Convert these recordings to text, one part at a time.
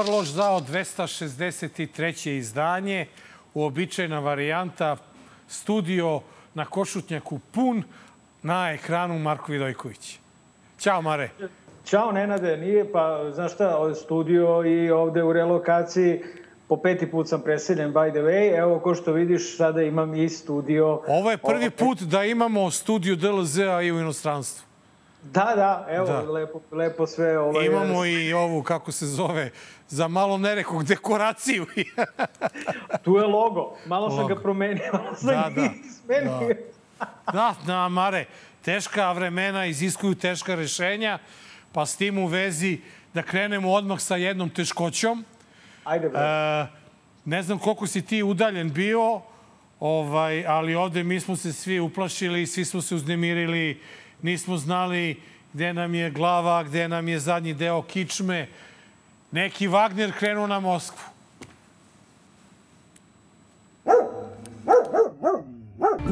Dobar loš zao 263. izdanje, uobičajena varijanta, studio na Košutnjaku pun, na ekranu Marko Vidojković. Ćao, Mare. Ćao, Nenade. Nije, pa, znaš šta, ovo je studio i ovde u relokaciji po peti put sam preseljen, by the way. Evo, ko što vidiš, sada imam i studio. Ovo je prvi put da imamo studio DLZ-a i u inostranstvu. Da, da, evo, da. Lepo, lepo sve. Ovo Imamo je... i ovu, kako se zove, za malo nerekog dekoraciju. tu je logo. Malo logo. sam ga promenio. Malo sam da, da. Smenio. Da. da, da, Mare, teška vremena iziskuju teška rešenja, pa s tim u vezi da krenemo odmah sa jednom teškoćom. Ajde, bre. E, ne znam koliko si ti udaljen bio, ovaj, ali ovde mi smo se svi uplašili, svi smo se uznemirili, nismo znali gde nam je glava, gde nam je zadnji deo kičme. Neki Wagner krenuo na Moskvu.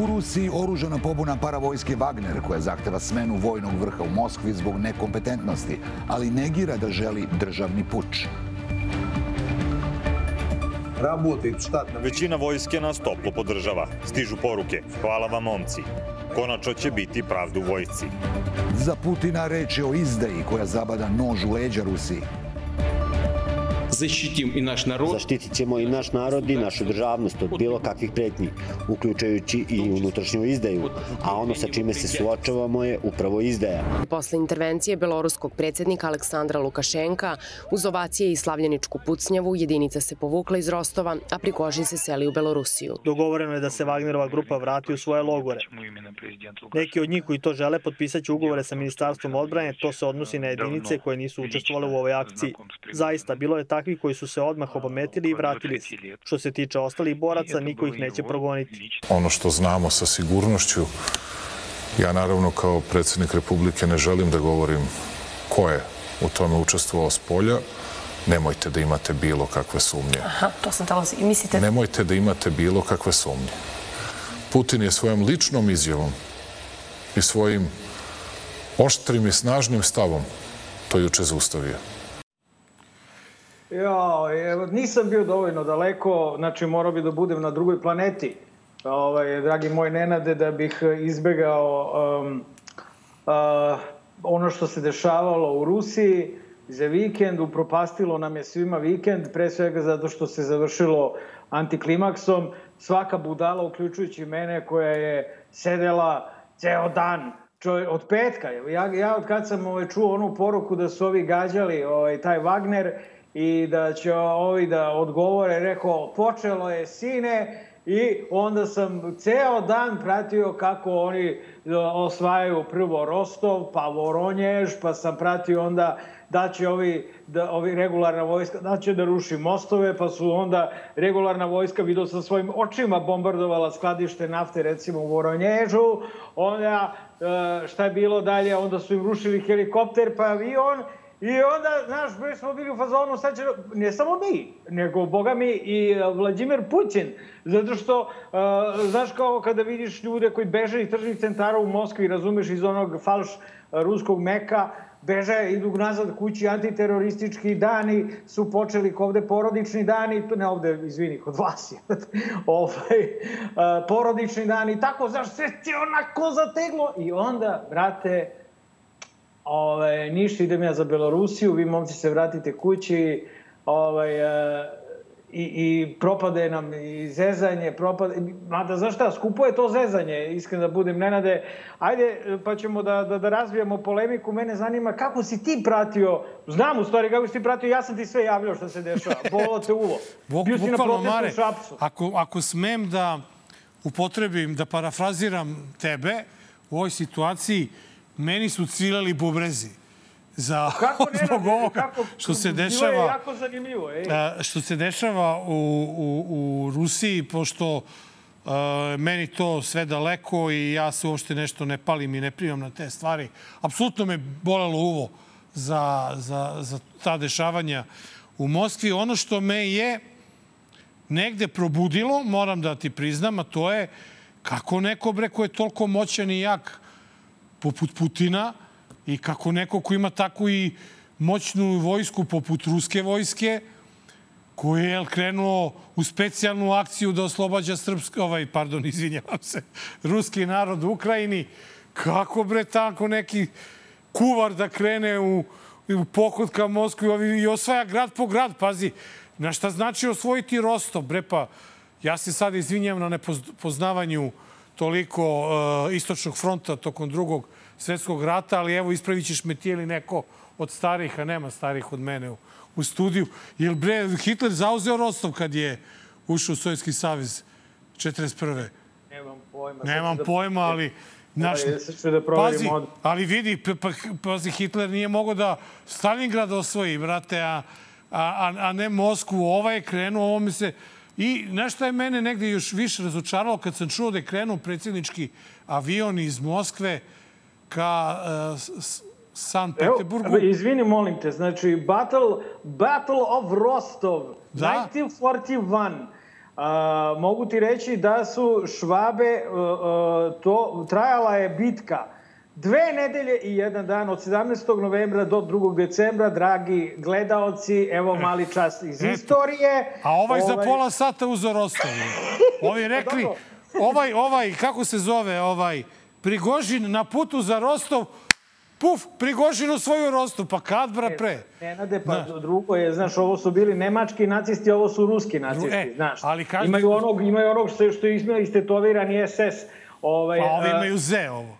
U Rusiji oružana pobuna paravojske Wagner koja zahteva smenu vojnog vrha u Moskvi zbog nekompetentnosti, ali negira da želi državni puč. Većina vojske nas toplo podržava. Stižu poruke. Hvala vam, momci. Konačno će biti pravdu vojci. Za Putina reč je o izdaji koja zabada nož u leđa Rusiji zaštitim i naš narod. Zaštitit ćemo i naš narod i našu državnost od bilo kakvih pretnji, uključujući i unutrašnju izdaju, a ono sa čime se suočavamo je upravo izdaja. Posle intervencije beloruskog predsednika Aleksandra Lukašenka, uz ovacije i slavljeničku pucnjavu, jedinica se povukla iz Rostova, a Prigožin se seli u Belorusiju. Dogovoreno je da se Wagnerova grupa vrati u svoje logore. Neki od njih koji to žele potpisaće ugovore sa Ministarstvom odbrane, to se odnosi na jedinice koje nisu učestvovale u ovoj akciji. Zaista, bilo je takvi takvi koji su se odmah obometili i vratili se. Što se tiče ostalih boraca, niko ih neće progoniti. Ono što znamo sa sigurnošću, ja naravno kao predsednik Republike ne želim da govorim ko je u tome učestvovao s polja, nemojte da imate bilo kakve sumnje. Aha, to sam talo i mislite... Nemojte da imate bilo kakve sumnje. Putin je svojom ličnom izjavom i svojim oštrim i snažnim stavom to juče zaustavio. Ja, evo, nisam bio dovoljno daleko, znači morao bi da budem na drugoj planeti, ovaj, dragi moj Nenade, da bih izbegao um, uh, ono što se dešavalo u Rusiji za vikend, upropastilo nam je svima vikend, pre svega zato što se završilo antiklimaksom. Svaka budala, uključujući mene, koja je sedela ceo dan čovjek, od petka. Ja, ja od kad sam ovaj, čuo onu poruku da su ovi gađali ovaj, taj Wagner, i da će ovi da odgovore, rekao, počelo je sine i onda sam ceo dan pratio kako oni osvajaju prvo Rostov, pa Voronjež, pa sam pratio onda da će ovi, da, ovi regularna vojska, da će da ruši mostove, pa su onda regularna vojska, vidio sam svojim očima, bombardovala skladište nafte, recimo u Voronježu, onda e, šta je bilo dalje, onda su im rušili helikopter pa avion I onda, znaš, mi smo bili u fazonu, sad će, ne samo mi, nego, boga mi, i Vladimir Putin. Zato što, uh, znaš, kao kada vidiš ljude koji beže iz tržnih centara u Moskvi, razumeš, iz onog falš ruskog meka, beže, idu nazad kući, antiteroristički dani su počeli ovde porodični dani, ne ovde, izvini, kod vas je, ovaj, uh, porodični dani, tako, znaš, sve ti onako zateglo. I onda, brate, Ove, ništa, idem ja za Belorusiju, vi momci se vratite kući, ovaj, e, i, i propade nam i zezanje, propade, mada znaš šta, skupo je to zezanje, iskreno da budem, Nenade, ajde pa ćemo da, da, da razvijamo polemiku, mene zanima kako si ti pratio, znam u stvari kako si ti pratio, ja sam ti sve javljao što se dešava, bolo te uvo, bio si na protestu u Šapcu. Ako, ako smem da upotrebim, da parafraziram tebe u ovoj situaciji, meni su cilali bubrezi za kako ne zbog ovoga kako, što se dešava. Bilo je jako zanimljivo. Ej. Što se dešava u, u, u Rusiji, pošto uh, meni to sve daleko i ja se uopšte nešto ne palim i ne primam na te stvari. Apsolutno me bolelo uvo za, za, za ta dešavanja u Moskvi. Ono što me je negde probudilo, moram da ti priznam, a to je kako neko bre ko je toliko moćan i jak poput Putina i kako neko ko ima tako i moćnu vojsku poput ruske vojske, koji je krenuo u specijalnu akciju da oslobađa srpski, ovaj, pardon, izvinjavam se, ruski narod u Ukrajini. Kako bre tako neki kuvar da krene u, u pohod ka Moskvi i osvaja grad po grad, pazi. Na šta znači osvojiti Rostov, bre pa ja se sad izvinjam na nepoznavanju toliko uh, istočnog fronta tokom drugog svetskog rata, ali evo ispravit ćeš me ti ili neko od starih, a nema starih od mene u, u studiju. Jel bre, Hitler zauzeo Rostov kad je ušao u Sovjetski savez 41. Nemam pojma. Nemam da... pojma, ali... Naš, da pazi, od... ali vidi, pa, pazi, Hitler nije mogao da Stalingrad osvoji, brate, a, a, a ne Moskvu. Ovaj je krenuo, ovo mi se... I nešto je mene negde još više razočaralo kad sam čuo da je krenuo predsjednički avion iz Moskve ka uh, San Peteburgu. Evo, izvini, molim te, znači Battle, Battle of Rostov, da? 1941. Uh, mogu ti reći da su Švabe, uh, to, trajala je bitka dve nedelje i jedan dan od 17. novembra do 2. decembra, dragi gledaoci, evo e, mali čas iz eto. istorije. A ovaj, ovaj... za pola sata uzor ostavi. Ovi rekli, ovaj, ovaj, kako se zove, ovaj, Prigožin na putu za Rostov, puf, Prigožinu svoju rostu. Pa kad, bra, pre? Ne, nade, pa da. drugo je, znaš, ovo su bili nemački nacisti, ovo su ruski nacisti, e, znaš. Ali kaži... Imaju onog, imaju onog što, što je izmjela istetovirani SS. Ovaj, pa ovi imaju Z ovo.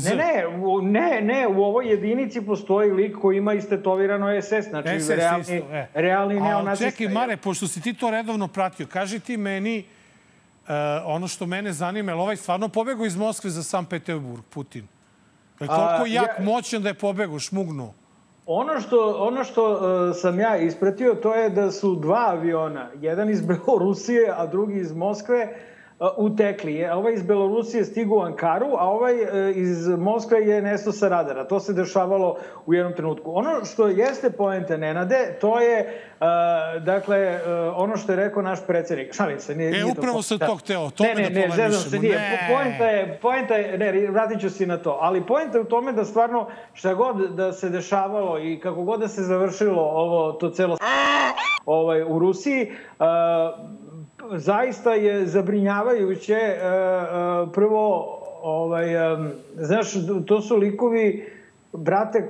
Z. Ne, ne, u, ne, ne, u ovoj jedinici postoji lik koji ima istetovirano SS, znači SS realni, isto, e. realni neonacista. Čekaj, Mare, pošto si ti to redovno pratio, kaži ti meni, uh, ono što mene zanima, je ovaj stvarno pobegao iz Moskve za San Petersburg, Putin? Je toliko jak, ja, moćan da je pobegao, šmugnuo? Ono što, ono što uh, sam ja ispratio, to je da su dva aviona, jedan iz Belorusije, a drugi iz Moskve, utekli. Ovaj iz Belorusije stigu u Ankaru, a ovaj e, iz Moskve je nesto sa radara. To se dešavalo u jednom trenutku. Ono što jeste poenta Nenade, to je Uh, dakle, uh, ono što je rekao naš predsednik, šalim se, nije, e, nije upravo to, se to hteo, tome ne, ne, da polemišemo. Ne, se, nije. Ne. Poenta je, poenta je, ne, vratit ću se na to, ali poenta je u tome da stvarno šta god da se dešavalo i kako god da se završilo ovo, to celo ovaj, u Rusiji, uh, zaista je zabrinjavajuće. E, e, prvo, ovaj, znaš, to su likovi, brate,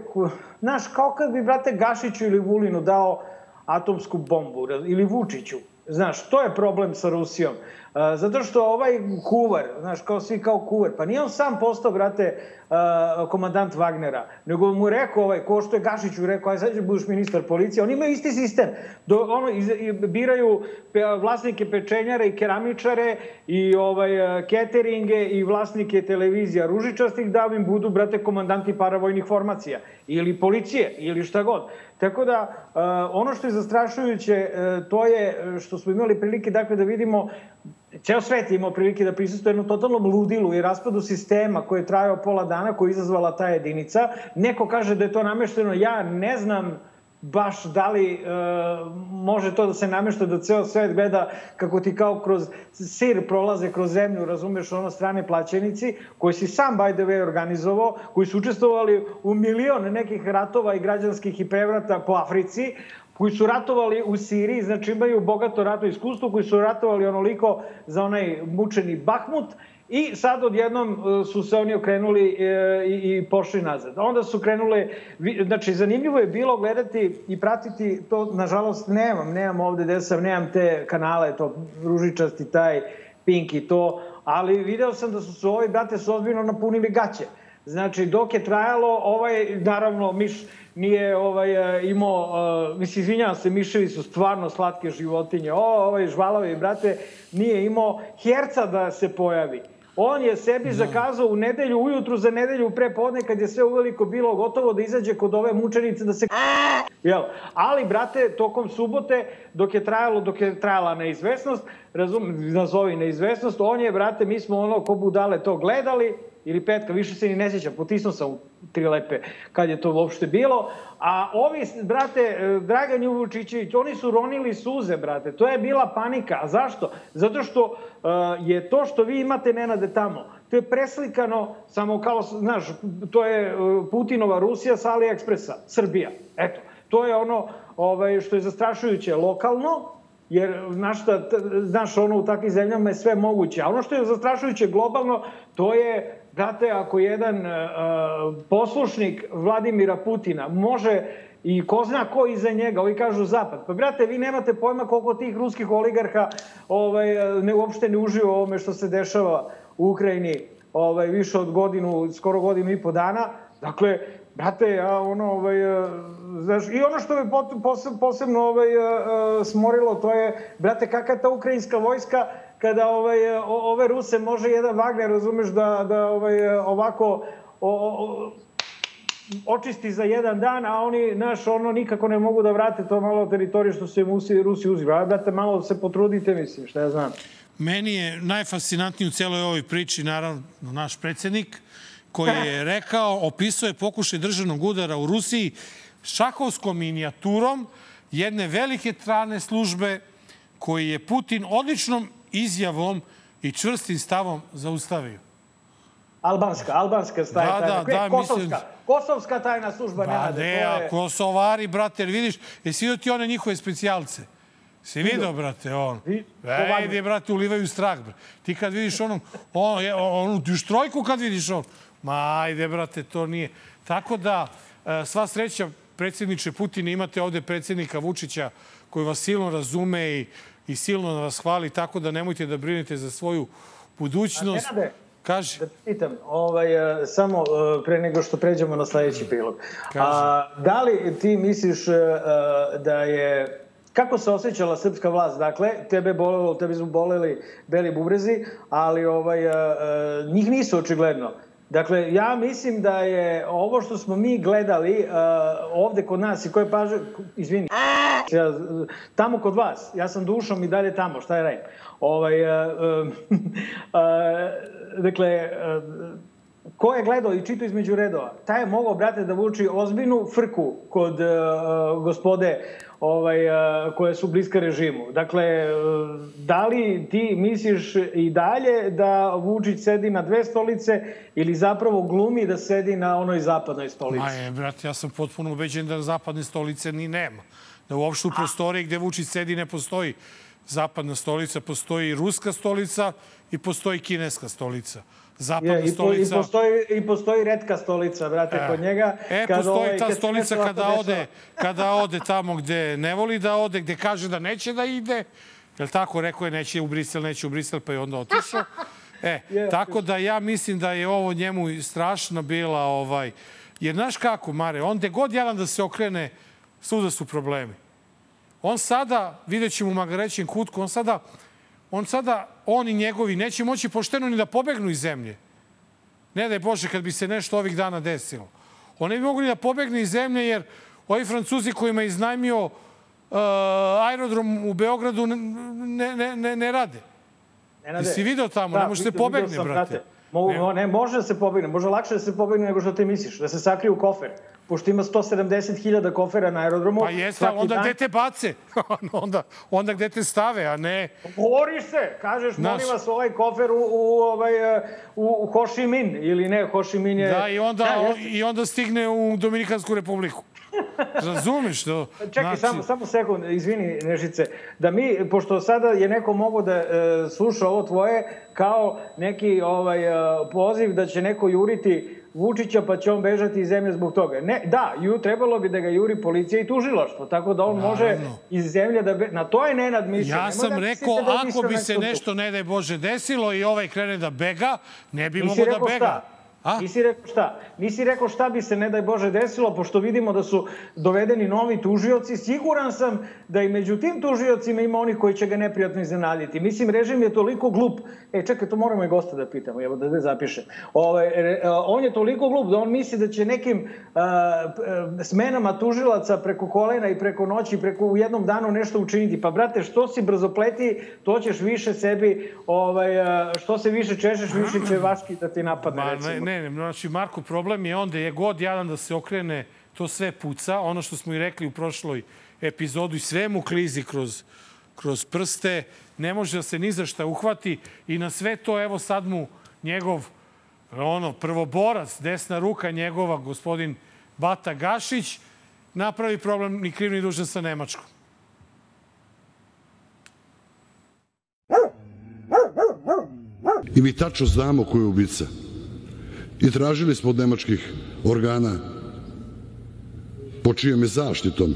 znaš, kao kad bi brate Gašiću ili Vulinu dao atomsku bombu, ili Vučiću. Znaš, to je problem sa Rusijom. E, zato što ovaj kuvar, znaš, kao svi kao kuvar, pa nije on sam postao, brate, komandant Wagnera, nego mu rekao ovaj, ko što je Gašiću rekao, aj sad ćeš budeš ministar policije, oni imaju isti sistem. Do, ono, iz, biraju pe, vlasnike pečenjara i keramičare i ovaj, cateringe i vlasnike televizija ružičastih da im budu, brate, komandanti paravojnih formacija ili policije ili šta god. Tako da, uh, ono što je zastrašujuće, uh, to je što smo imali prilike dakle, da vidimo ceo svet je imao prilike da prisustuje jednom totalnom ludilu i raspadu sistema koji je trajao pola dana, koji je izazvala ta jedinica. Neko kaže da je to namešteno, ja ne znam baš da li e, može to da se namešta da ceo svet gleda kako ti kao kroz sir prolaze kroz zemlju, razumeš, ono strane plaćenici, koji si sam, by the way, organizovao, koji su učestvovali u milion nekih ratova i građanskih i prevrata po Africi, koji su ratovali u Siriji, znači imaju bogato ratno iskustvo, koji su ratovali onoliko za onaj mučeni Bahmut i sad odjednom e, su se oni okrenuli e, i, i pošli nazad. Onda su krenule, znači zanimljivo je bilo gledati i pratiti to, nažalost nemam, nemam ovde gde sam, nemam te kanale, to ružičasti, taj pink i to, ali video sam da su se ovi brate su ozbiljno napunili gaće. Znači, dok je trajalo, ovaj, naravno, miš, nije ovaj, e, imao, uh, mislim, izvinjavam se, miševi su stvarno slatke životinje. O, ovaj žvalovi, brate, nije imao herca da se pojavi. On je sebi da. zakazao u nedelju, ujutru za nedelju pre podne, kad je sve uveliko bilo gotovo da izađe kod ove mučenice da se... Jel? Ali, brate, tokom subote, dok je trajalo, dok je trajala neizvesnost, razum, nazovi neizvesnost, on je, brate, mi smo ono ko budale to gledali, ili petka, više se ni ne sjećam, potisnuo sam u tri lepe kad je to uopšte bilo, a ovi, brate, e, Dragan Juvučićević, oni su ronili suze, brate, to je bila panika, a zašto? Zato što uh, je to što vi imate, Nenade, tamo, To je preslikano samo kao, znaš, to je e, Putinova Rusija sa AliExpressa, Srbija. Eto, to je ono ovaj, što je zastrašujuće lokalno, jer znaš, šta, znaš ono u takvim zemljama je sve moguće. A ono što je zastrašujuće globalno, to je, brate, ako jedan uh, poslušnik Vladimira Putina može i ko zna ko iza njega, ovi kažu zapad. Pa brate, vi nemate pojma koliko tih ruskih oligarha ovaj, ne, uopšte ne uživa ovome što se dešava u Ukrajini ovaj, više od godinu, skoro godinu i po dana. Dakle, brate, ja ono, ovaj, znaš, i ono što me posebno ovaj, smorilo, to je, brate, kakva ta ukrajinska vojska kada ovaj, ove Ruse može jedan Wagner, razumeš, da, da ovaj, ovako o, o, očisti za jedan dan, a oni, naš, ono, nikako ne mogu da vrate to malo teritorije što se Rusi, Rusi uzima. Brate, malo se potrudite, mislim, šta ja znam. Meni je najfascinantniji u celoj ovoj priči, naravno, naš predsednik, koji je rekao, opisuje pokušaj državnog udara u Rusiji šahovskom minijaturom jedne velike trane službe koji je Putin odličnom izjavom i čvrstim stavom zaustavio. Albanska, albanska staja, da, da, da, kosovska, mislim... kosovska tajna služba ba, Nenade. ne, je... a Kosovari, brate, vidiš, jesi vidio ti one njihove specijalce? Si vidio, brate, on. Ejde, brate, ulivaju strah, bre. Ti kad vidiš onom, on, onu trojku kad vidiš on, ma ajde, brate, to nije. Tako da, e, sva sreća, predsjedniče Putin, imate ovde predsjednika Vučića koji vas silno razume i, i silno vas hvali, tako da nemojte da brinete za svoju budućnost. A, Nenade, Kaži. Da pitam, ovaj, e, samo e, pre nego što pređemo na sledeći prilog. A, da li ti misliš da je Kako se osjećala srpska vlast? Dakle, tebe bolelo, tebe su boleli beli bubrezi, ali ovaj, a, a, njih nisu očigledno. Dakle, ja mislim da je ovo što smo mi gledali uh, ovde kod nas i koje paže... Izvini. Ja, tamo kod vas. Ja sam dušom i dalje tamo. Šta je rej? Ovaj, uh, uh, uh, dakle, uh, ko je gledao i čito između redova, taj je mogao, brate, da vuči ozbiljnu frku kod uh, gospode ovaj, koje su bliske režimu. Dakle, da li ti misliš i dalje da Vučić sedi na dve stolice ili zapravo glumi da sedi na onoj zapadnoj stolici? Ma je, brate, ja sam potpuno ubeđen da zapadne stolice ni nema. Da uopšte u prostoriji gde Vučić sedi ne postoji zapadna stolica, postoji ruska stolica i postoji kineska stolica zapadna je, i, stolica. I postoji, I postoji redka stolica, brate, e. kod njega. E, kad postoji ovaj, ta stolica kada ode, kada ode tamo gde ne voli da ode, gde kaže da neće da ide. Jel tako? Rekao je neće u Brisel, neće u Brisel, pa je onda otišao. E, tako da ja mislim da je ovo njemu strašno bila ovaj... Jer znaš kako, Mare, on gde god javan da se okrene, svuda su problemi. On sada, vidjet ćemo u Magarećem kutku, on sada on sada, on i njegovi, neće moći pošteno ni da pobegnu iz zemlje. Ne daj Bože, kad bi se nešto ovih dana desilo. On ne bi mogli da pobegne iz zemlje, jer ovi Francuzi kojima je iznajmio uh, aerodrom u Beogradu ne, ne, ne, ne rade. Ne rade. Jesi video tamo, da, ne može se pobegne, brate. brate. Mogu, ne. ne, može da se pobegne, može lakše da se pobegne nego što ti misliš, da se sakrije u kofer pošto ima 170.000 kofera na aerodromu. Pa jeste, ali onda dan... gde te bace? onda, onda gde te stave, a ne... Govoriš se, kažeš, Naš... molim vas, ovaj kofer u, u, ovaj, u, u Ho Chi Minh, ili ne, Ho Chi Minh je... Da, i onda, da, i onda stigne u Dominikansku republiku. Razumeš to? Čekaj, znači... samo, samo sekund, izvini Nežice, da mi, pošto sada je neko mogo da e, sluša ovo tvoje kao neki ovaj, e, poziv da će neko juriti Vučića pa će on bežati iz zemlje zbog toga. Ne, da, ju, trebalo bi da ga juri policija i tužilaštvo, tako da on Naravno. može iz zemlje da... Be... Na to je Nenad mislio. Ja sam da rekao, da ako bi se nešto, ne daj Bože, desilo i ovaj krene da bega, ne bi mogo da bega. Šta? A? Nisi rekao šta? Nisi rekao šta bi se, ne daj Bože, desilo, pošto vidimo da su dovedeni novi tužioci. Siguran sam da i među tim tužiocima ima onih koji će ga neprijatno iznenaditi. Mislim, režim je toliko glup. E, čekaj, to moramo i gosta da pitamo, evo da ne zapišem. Ove, re, on je toliko glup da on misli da će nekim a, a, smenama tužilaca preko kolena i preko noći, preko u jednom danu nešto učiniti. Pa, brate, što si brzopleti, to ćeš više sebi, ovaj, što se više češeš, više će vaški da ti napadne, recimo. Ne, znači, Marko, problem je onda je god jadan da se okrene, to sve puca. Ono što smo i rekli u prošloj epizodu i sve mu klizi kroz, kroz prste, ne može da se ni za šta uhvati i na sve to, evo sad mu njegov ono, prvoborac, desna ruka njegova, gospodin Bata Gašić, napravi problem ni kriv ni dužan sa Nemačkom. I mi tačno znamo ko je ubica. I tražili smo od nemačkih organa po čijom je zaštitom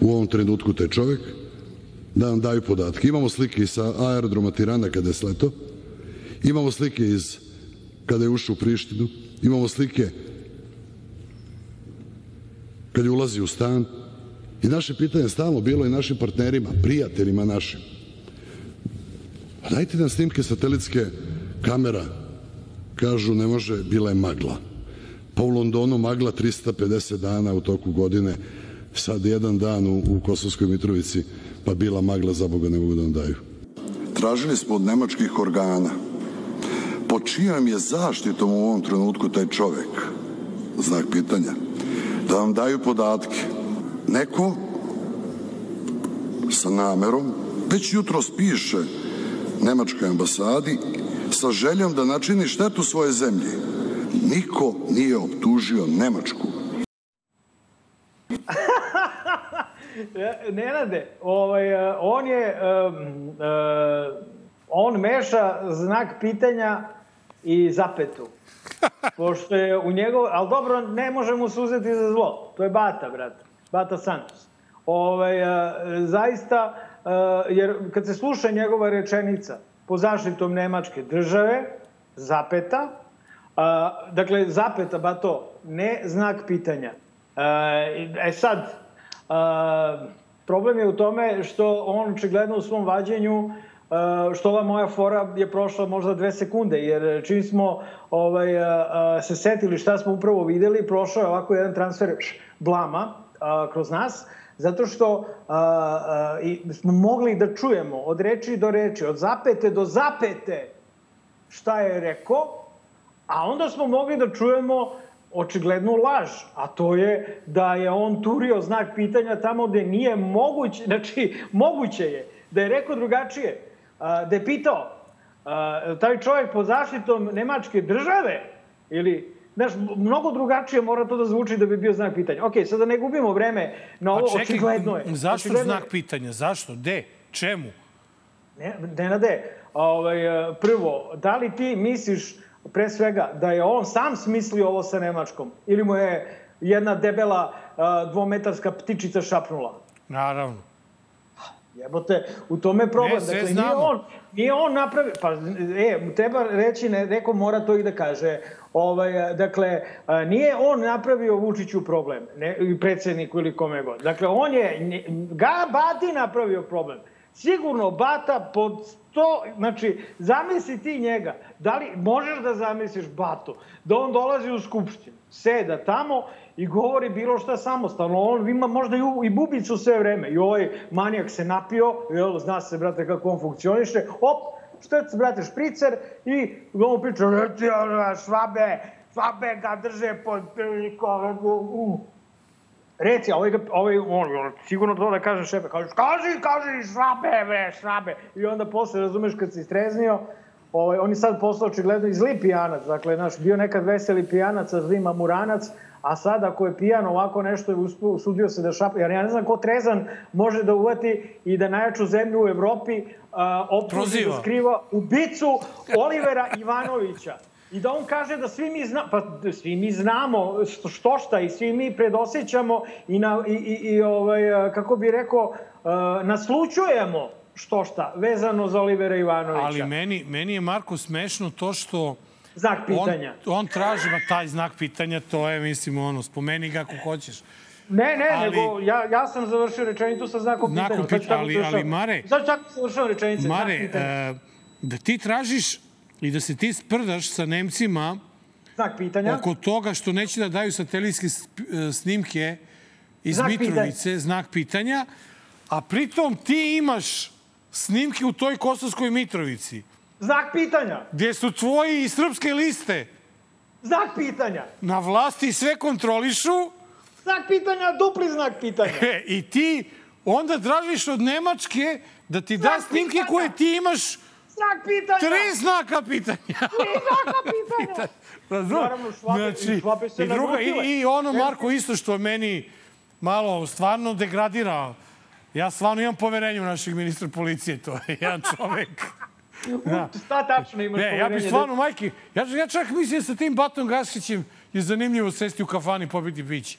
u ovom trenutku taj čovek, da nam daju podatke. Imamo slike sa aerodroma Tirana kada je sleto, imamo slike iz kada je ušao u Prištinu, imamo slike kad je ulazi u stan. I naše pitanje je stalno bilo i našim partnerima, prijateljima našim. Pa dajte nam snimke satelitske kamera. Kažu, ne može, bila je magla. Pa u Londonu magla 350 dana u toku godine, sad jedan dan u, u Kosovskoj Mitrovici, pa bila magla, za Boga ne mogu da vam daju. Tražili smo od nemačkih organa po čijom je zaštitom u ovom trenutku taj čovek, znak pitanja, da vam daju podatke. Neko sa namerom već jutro spiše Nemačkoj ambasadi sa željom da načini štetu svoje zemlji. Niko nije optužio Nemačku. Nenade, ovaj, on je, um, uh, on meša znak pitanja i zapetu. Pošto je u njegov... Ali dobro, ne možemo se uzeti za zlo. To je Bata, brate. Bata Santos. Ovaj, uh, zaista, uh, jer kad se sluša njegova rečenica po zaštitom Nemačke države, zapeta, uh, dakle, zapeta, Bato, ne znak pitanja. Uh, e sad, uh, problem je u tome što on očigledno u svom vađenju što ova moja fora je prošla možda dve sekunde, jer čim smo ovaj, se setili šta smo upravo videli, prošao je ovako jedan transfer blama kroz nas, zato što a, a, smo mogli da čujemo od reči do reči, od zapete do zapete šta je rekao, a onda smo mogli da čujemo očiglednu laž, a to je da je on turio znak pitanja tamo gde nije moguće, znači moguće je da je rekao drugačije, da je pitao taj čovjek pod zaštitom Nemačke države ili Znaš, mnogo drugačije mora to da zvuči da bi bio znak pitanja. Ok, sada da ne gubimo vreme na ovo, čekaj, očigledno je. Zašto očigledno znak pitanja? Zašto? De? Čemu? Ne, ne na de. Ovaj, prvo, da li ti misliš pre svega da je on sam smislio ovo sa Nemačkom? Ili mu je jedna debela dvometarska ptičica šapnula? Naravno. Jebote, u tome je problem. Ne, dakle, znamo. nije on, nije on napravio, pa e, treba reći, ne, neko mora to i da kaže. Ovaj, dakle, nije on napravio Vučiću problem, ne, predsedniku ili kome god. Dakle, on je, ga Bati napravio problem. Sigurno Bata pod to, znači, zamisli ti njega. Da li možeš da zamisliš Batu? Da on dolazi u Skupštinu, seda tamo i govori bilo šta samostalno. On ima možda i, u, bubicu sve vreme. I ovaj manijak se napio, jel, zna se, brate, kako on funkcioniše. Op, štrc, brate, špricer i on priča, reci, švabe, švabe ga drže pod prilikom. Uh. Reci, a ovaj, ovaj on, sigurno to da kaže šefe, kaže, kaži, kaži, švabe, bre, švabe. I onda posle, razumeš, kad si istreznio, ovaj, on je sad postao očigledno i zli pijanac, dakle, znaš, bio nekad veseli pijanac, a zli mamuranac, a sad ako je pijan ovako nešto je usudio se da šapa, jer ja ne znam ko trezan može da uvati i da najjaču zemlju u Evropi uh, optuži da skriva ubicu Olivera Ivanovića. I da on kaže da svi mi, zna, pa, svi mi znamo što šta i svi mi predosećamo i, na, i, i, i ovaj, kako bi rekao, uh, naslučujemo što šta vezano za Olivera Ivanovića. Ali meni, meni je, Marko, smešno to što znak pitanja. On, on traži, ma taj znak pitanja, to je, mislim, ono, spomeni ga ako hoćeš. Ne, ne, ali, nego ja, ja sam završio rečenicu sa znakom pitanja. Znakom pitanja, ali, ali Mare... Sad čak završio rečenice, Mare, uh, da ti tražiš i da se ti sprdaš sa Nemcima znak pitanja. oko toga što neće da daju satelitske e, snimke iz Znak Mitrovice, pitanja. znak pitanja, a pritom ti imaš snimke u toj Kosovskoj Mitrovici. Znak pitanja. Gdje su tvoji iz srpske liste Znak pitanja. na vlasti i sve kontrolišu Znak pitanja, dupli znak pitanja. e, i ti onda tražiš od Nemačke da ti da Znak snimke pitanja. koje ti imaš Znak pitanja! Tri znaka pitanja. Tri znaka pitanja! Razumem? Naravno, švape- švape se i, druga, i, I ono, Marko, isto što meni malo stvarno degradira. Ja stvarno imam poverenje u našeg ministra policije. To je jedan čovek. Da. Šta tačno imaš Ne, ja poverenje? bih stvarno, majki, ja, ja čak mislim da sa tim Batom Gašićem je zanimljivo sesti u kafani, popiti piće.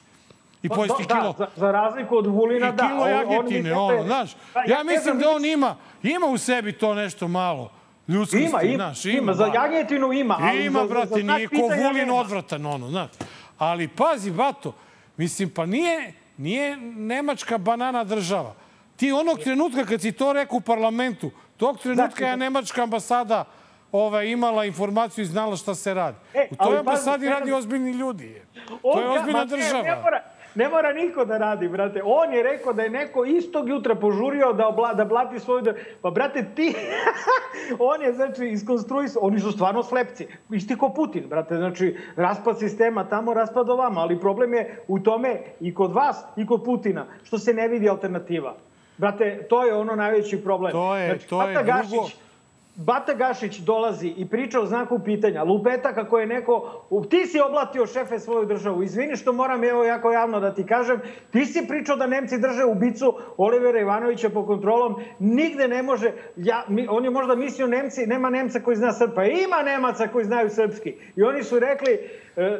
I Pa, pojesti da, kilo, Da, za, za razliku od Vulina, i da. kilo on- on mi jagetine, dete- ono, znaš. Pa, Ja ne mislim da on ima, ima u sebi to nešto malo ljudskosti, Ima, ima, znaš. ima, za da. jagetinu ima. ali Ima, za- za brate, znak nije ko Vulin odvratan, ono, znaš. Ali pazi, bato, mislim, pa nije, nije Nemačka banana država. Ti onog trenutka kad si to rekao u parlamentu, tog trenutka Da, je Nemačka ambasada ovaj, imala informaciju i znala šta se radi. E, u toj ambasadi radi ozbiljni ljudi. To je ozbiljna država. Ne mora, ne mora niko da radi, brate. On je rekao da je neko istog jutra požurio da, obla, da blati svoju... Da... Pa, brate, ti... on je, znači, iskonstruisao... Oni su stvarno slepci. Isti ko Putin, brate. Znači, raspad sistema tamo, raspad ovama. Ali problem je u tome i kod vas i kod Putina, što se ne vidi alternativa. Brate, to je ono najveći problem. To je- znači, to je Bata drugo. Gašić, Bata Gašić dolazi i priča o znaku pitanja. Lupeta kako je neko... Ti si oblatio šefe svoju državu. Izvini što moram evo jako javno da ti kažem. Ti si pričao da Nemci drže ubicu Olivera Ivanovića po kontrolom. Nigde ne može... Ja, mi, on je možda mislio Nemci, nema Nemca koji zna srp. Pa ima Nemaca koji znaju srpski. I oni su rekli... E,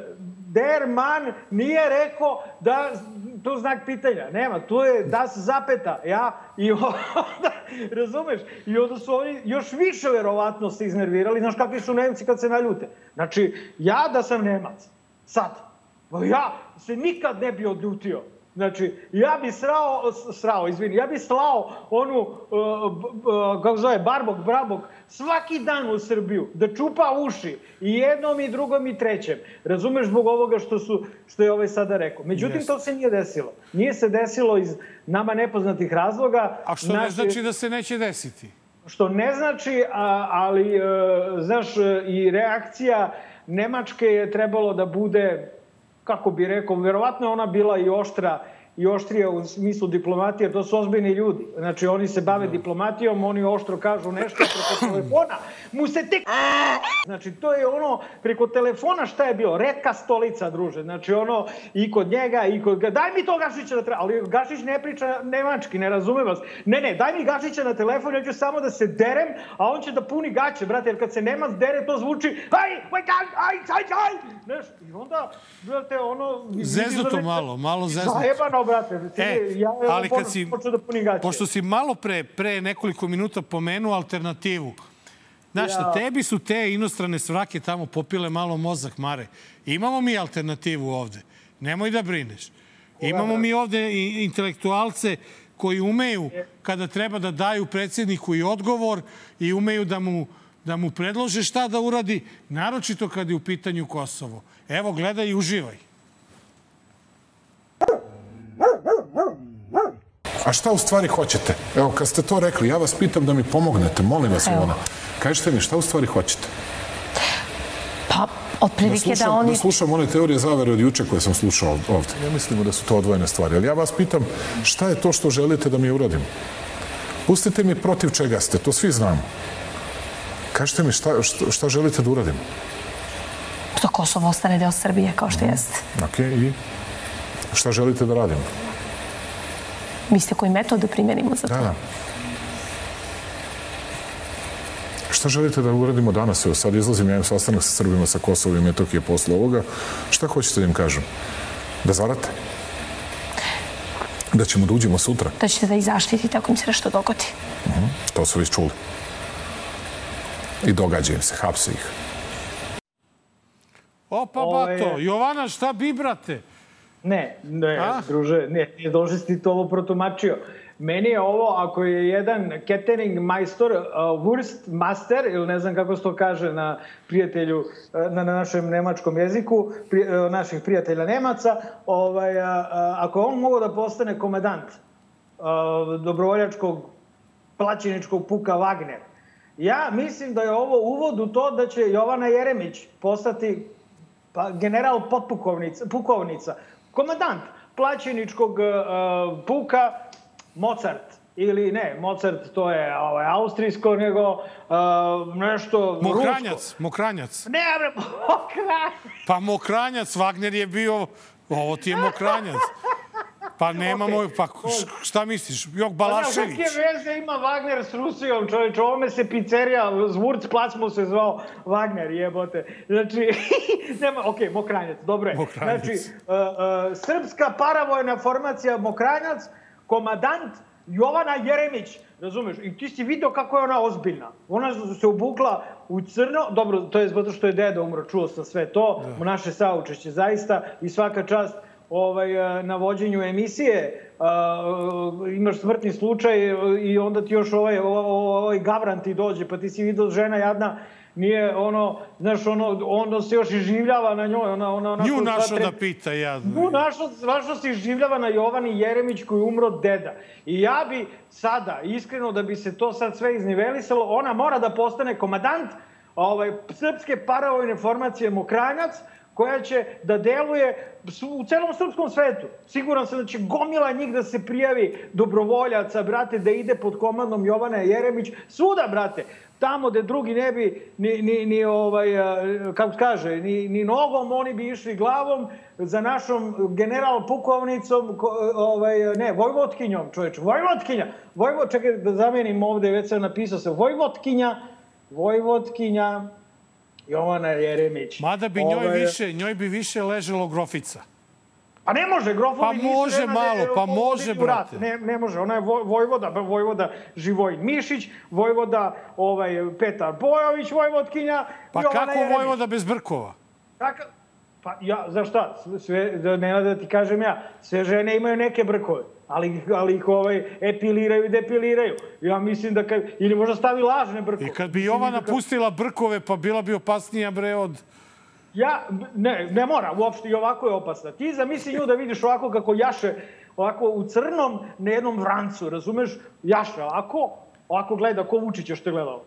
Der man nije rekao da tu znak pitanja. Nema, tu je das zapeta. Ja, i onda, razumeš? I onda su oni još više verovatno se iznervirali. Znaš kakvi su Nemci kad se naljute? Znači, ja da sam Nemac, sad, pa ja se nikad ne bi odljutio. Znači, ja bi srao, srao, izvini, ja bi slao onu, uh, b- kako zove, barbog, brabog, svaki dan u Srbiju, da čupa uši i jednom i drugom i trećem. Razumeš zbog ovoga što, su, što je ovaj sada rekao. Međutim, Jeste. to se nije desilo. Nije se desilo iz nama nepoznatih razloga. A što ne Naši- znači da se neće desiti? što ne znači, a, ali, e, znaš, e, i reakcija Nemačke je trebalo da bude, kako bi rekao, verovatno ona bila i oštra i oštrija u smislu diplomatije, to su ozbiljni ljudi. Znači, oni se bave diplomatijom, oni oštro kažu nešto preko telefona, mu se tek... Znači, to je ono, preko telefona šta je bilo? Redka stolica, druže. Znači, ono, i kod njega, i kod... Daj mi to Gašića da treba... Ali Gašić ne priča nemački, ne razume vas. Ne, ne, daj mi Gašića na telefon, ja ću samo da se derem, a on će da puni gaće, brate, jer kad se Nemac dere, to zvuči aj, aj, aj, aj, aj, Znaš, i onda, brate, ono... Zeznuto malo, malo zeznuto. Zajebano, brate. E, ja, ali kad si, da punim gaće. pošto si malo pre, pre nekoliko minuta pomenuo alternativu, Znaš, Ja. tebi su te inostrane svrake tamo popile malo mozak, Mare. Imamo mi alternativu ovde. Nemoj da brineš. Imamo mi ovde intelektualce koji umeju, kada treba da daju predsjedniku i odgovor, i umeju da mu, da mu predlože šta da uradi, naročito kad je u pitanju Kosovo. Evo, gledaj i uživaj. A šta u stvari hoćete? Evo, kad ste to rekli, ja vas pitam da mi pomognete, molim vas, Evo. Ivana. Kažite mi, šta u stvari hoćete? Pa, Da otprilike da, slušam, oni... da slušam one teorije zavere od juče koje sam slušao ovde. Ja mislimo da su to odvojene stvari. Ali ja vas pitam, šta je to što želite da mi uradim? Pustite mi protiv čega ste, to svi znamo. Kažite mi šta, šta, šta želite da uradim? Da Kosovo ostane deo Srbije, kao što jeste. Ok, i šta želite da radim? Mislite koji metod da primjenimo za to? Da, da. Šta želite da uradimo danas? Evo sad izlazim, ja imam sastanak sa Srbima sa Kosova i Metohije posle ovoga. Šta hoćete da im kažem? Da zarate? Da ćemo da uđemo sutra? Da ćete da ih zaštitite ako im se nešto dogodi. To su već čuli. I događa im se, hapse ih. Opa, bato, Jovana, šta bi, brate? Ne, ne, A? druže, ne, ne došli si to ovo protumačio. Meni je ovo, ako je jedan catering majstor, uh, Wurst master, ili ne znam kako se to kaže na prijatelju, uh, na, na našem nemačkom jeziku, pri, uh, naših prijatelja Nemaca, ovaj, a, a, ako on mogao da postane komandant uh, dobrovoljačkog plaćeničkog puka Wagner, ja mislim da je ovo uvod u to da će Jovana Jeremić postati pa, general potpukovnica, pukovnica, komandant plaćeničkog uh, puka Mozart. ili ne, Mozart to je ovaj, austrijsko, nego uh, nešto Mokranjac, rusko. Mokranjac. Ne, bre, Mokranjac. Pa Mokranjac, Wagner je bio, ovo ti je Mokranjac. Pa nemamo, okay. pa šta misliš, Jok Balašević? Pa ne, kakve veze ima Wagner s Rusijom, čovječ, ovome se pizzerija, Zvurc Placmo se zvao Wagner, jebote. Znači, nema, okej, okay, Mokranjac, dobro je. Mokranjac. Znači, uh, uh, srpska paravojna formacija Mokranjac, komadant Jovana Jeremić, razumeš? I ti si video kako je ona ozbiljna. Ona se obukla u crno, dobro, to je zato što je deda umro, čuo sam sve to, da. naše saučešće zaista i svaka čast ovaj, na vođenju emisije, uh, imaš smrtni slučaj i onda ti još ovaj, ovaj gavran ti dođe, pa ti si vidio žena jadna, nije ono, znaš, ono, ono se još i življava na njoj. Ona, ona, ona Nju našo da pita, ja. Nju našo, našo se življava na Jovani Jeremić koji umro deda. I ja bi sada, iskreno da bi se to sad sve iznivelisalo, ona mora da postane komadant ovaj, srpske paravojne formacije Mokranjac, koja će da deluje u celom srpskom svetu. Siguran sam da će gomila njih da se prijavi dobrovoljaca, brate, da ide pod komandom Jovana Jeremić. Svuda, brate tamo gde drugi ne bi ni, ni, ni ovaj, kako kaže, ni, ni nogom, oni bi išli glavom za našom general pukovnicom, ovaj, ne, Vojvotkinjom, čoveč, Vojvotkinja, Vojvot, čekaj da zamenim ovde, već sam napisao se, Vojvotkinja, Vojvotkinja, Jovana Jeremić. Mada bi njoj, ovaj, više, njoj bi više leželo grofica. Pa ne može, grofovi pa može nisu malo, pa može, brate. Ne, ne može, ona je vojvoda, vojvoda Živojin Mišić, vojvoda ovaj, Petar Bojović, vojvodkinja. Pa kako Jeremić. vojvoda bez brkova? Kako? Pa ja, za šta? Sve, da ne da ti kažem ja, sve žene imaju neke brkove, ali, ali ih ovaj, epiliraju i depiliraju. Ja mislim da kad, ili možda stavi lažne brkove. I kad bi Jovana da pustila brkove, pa bila bi opasnija bre od Ja, ne, ne mora, uopšte i ovako je opasna. Ti zamisli nju da vidiš ovako kako jaše, ovako u crnom, na jednom vrancu, razumeš? Jaše ovako, ovako gleda, ko Vučića što je gledao.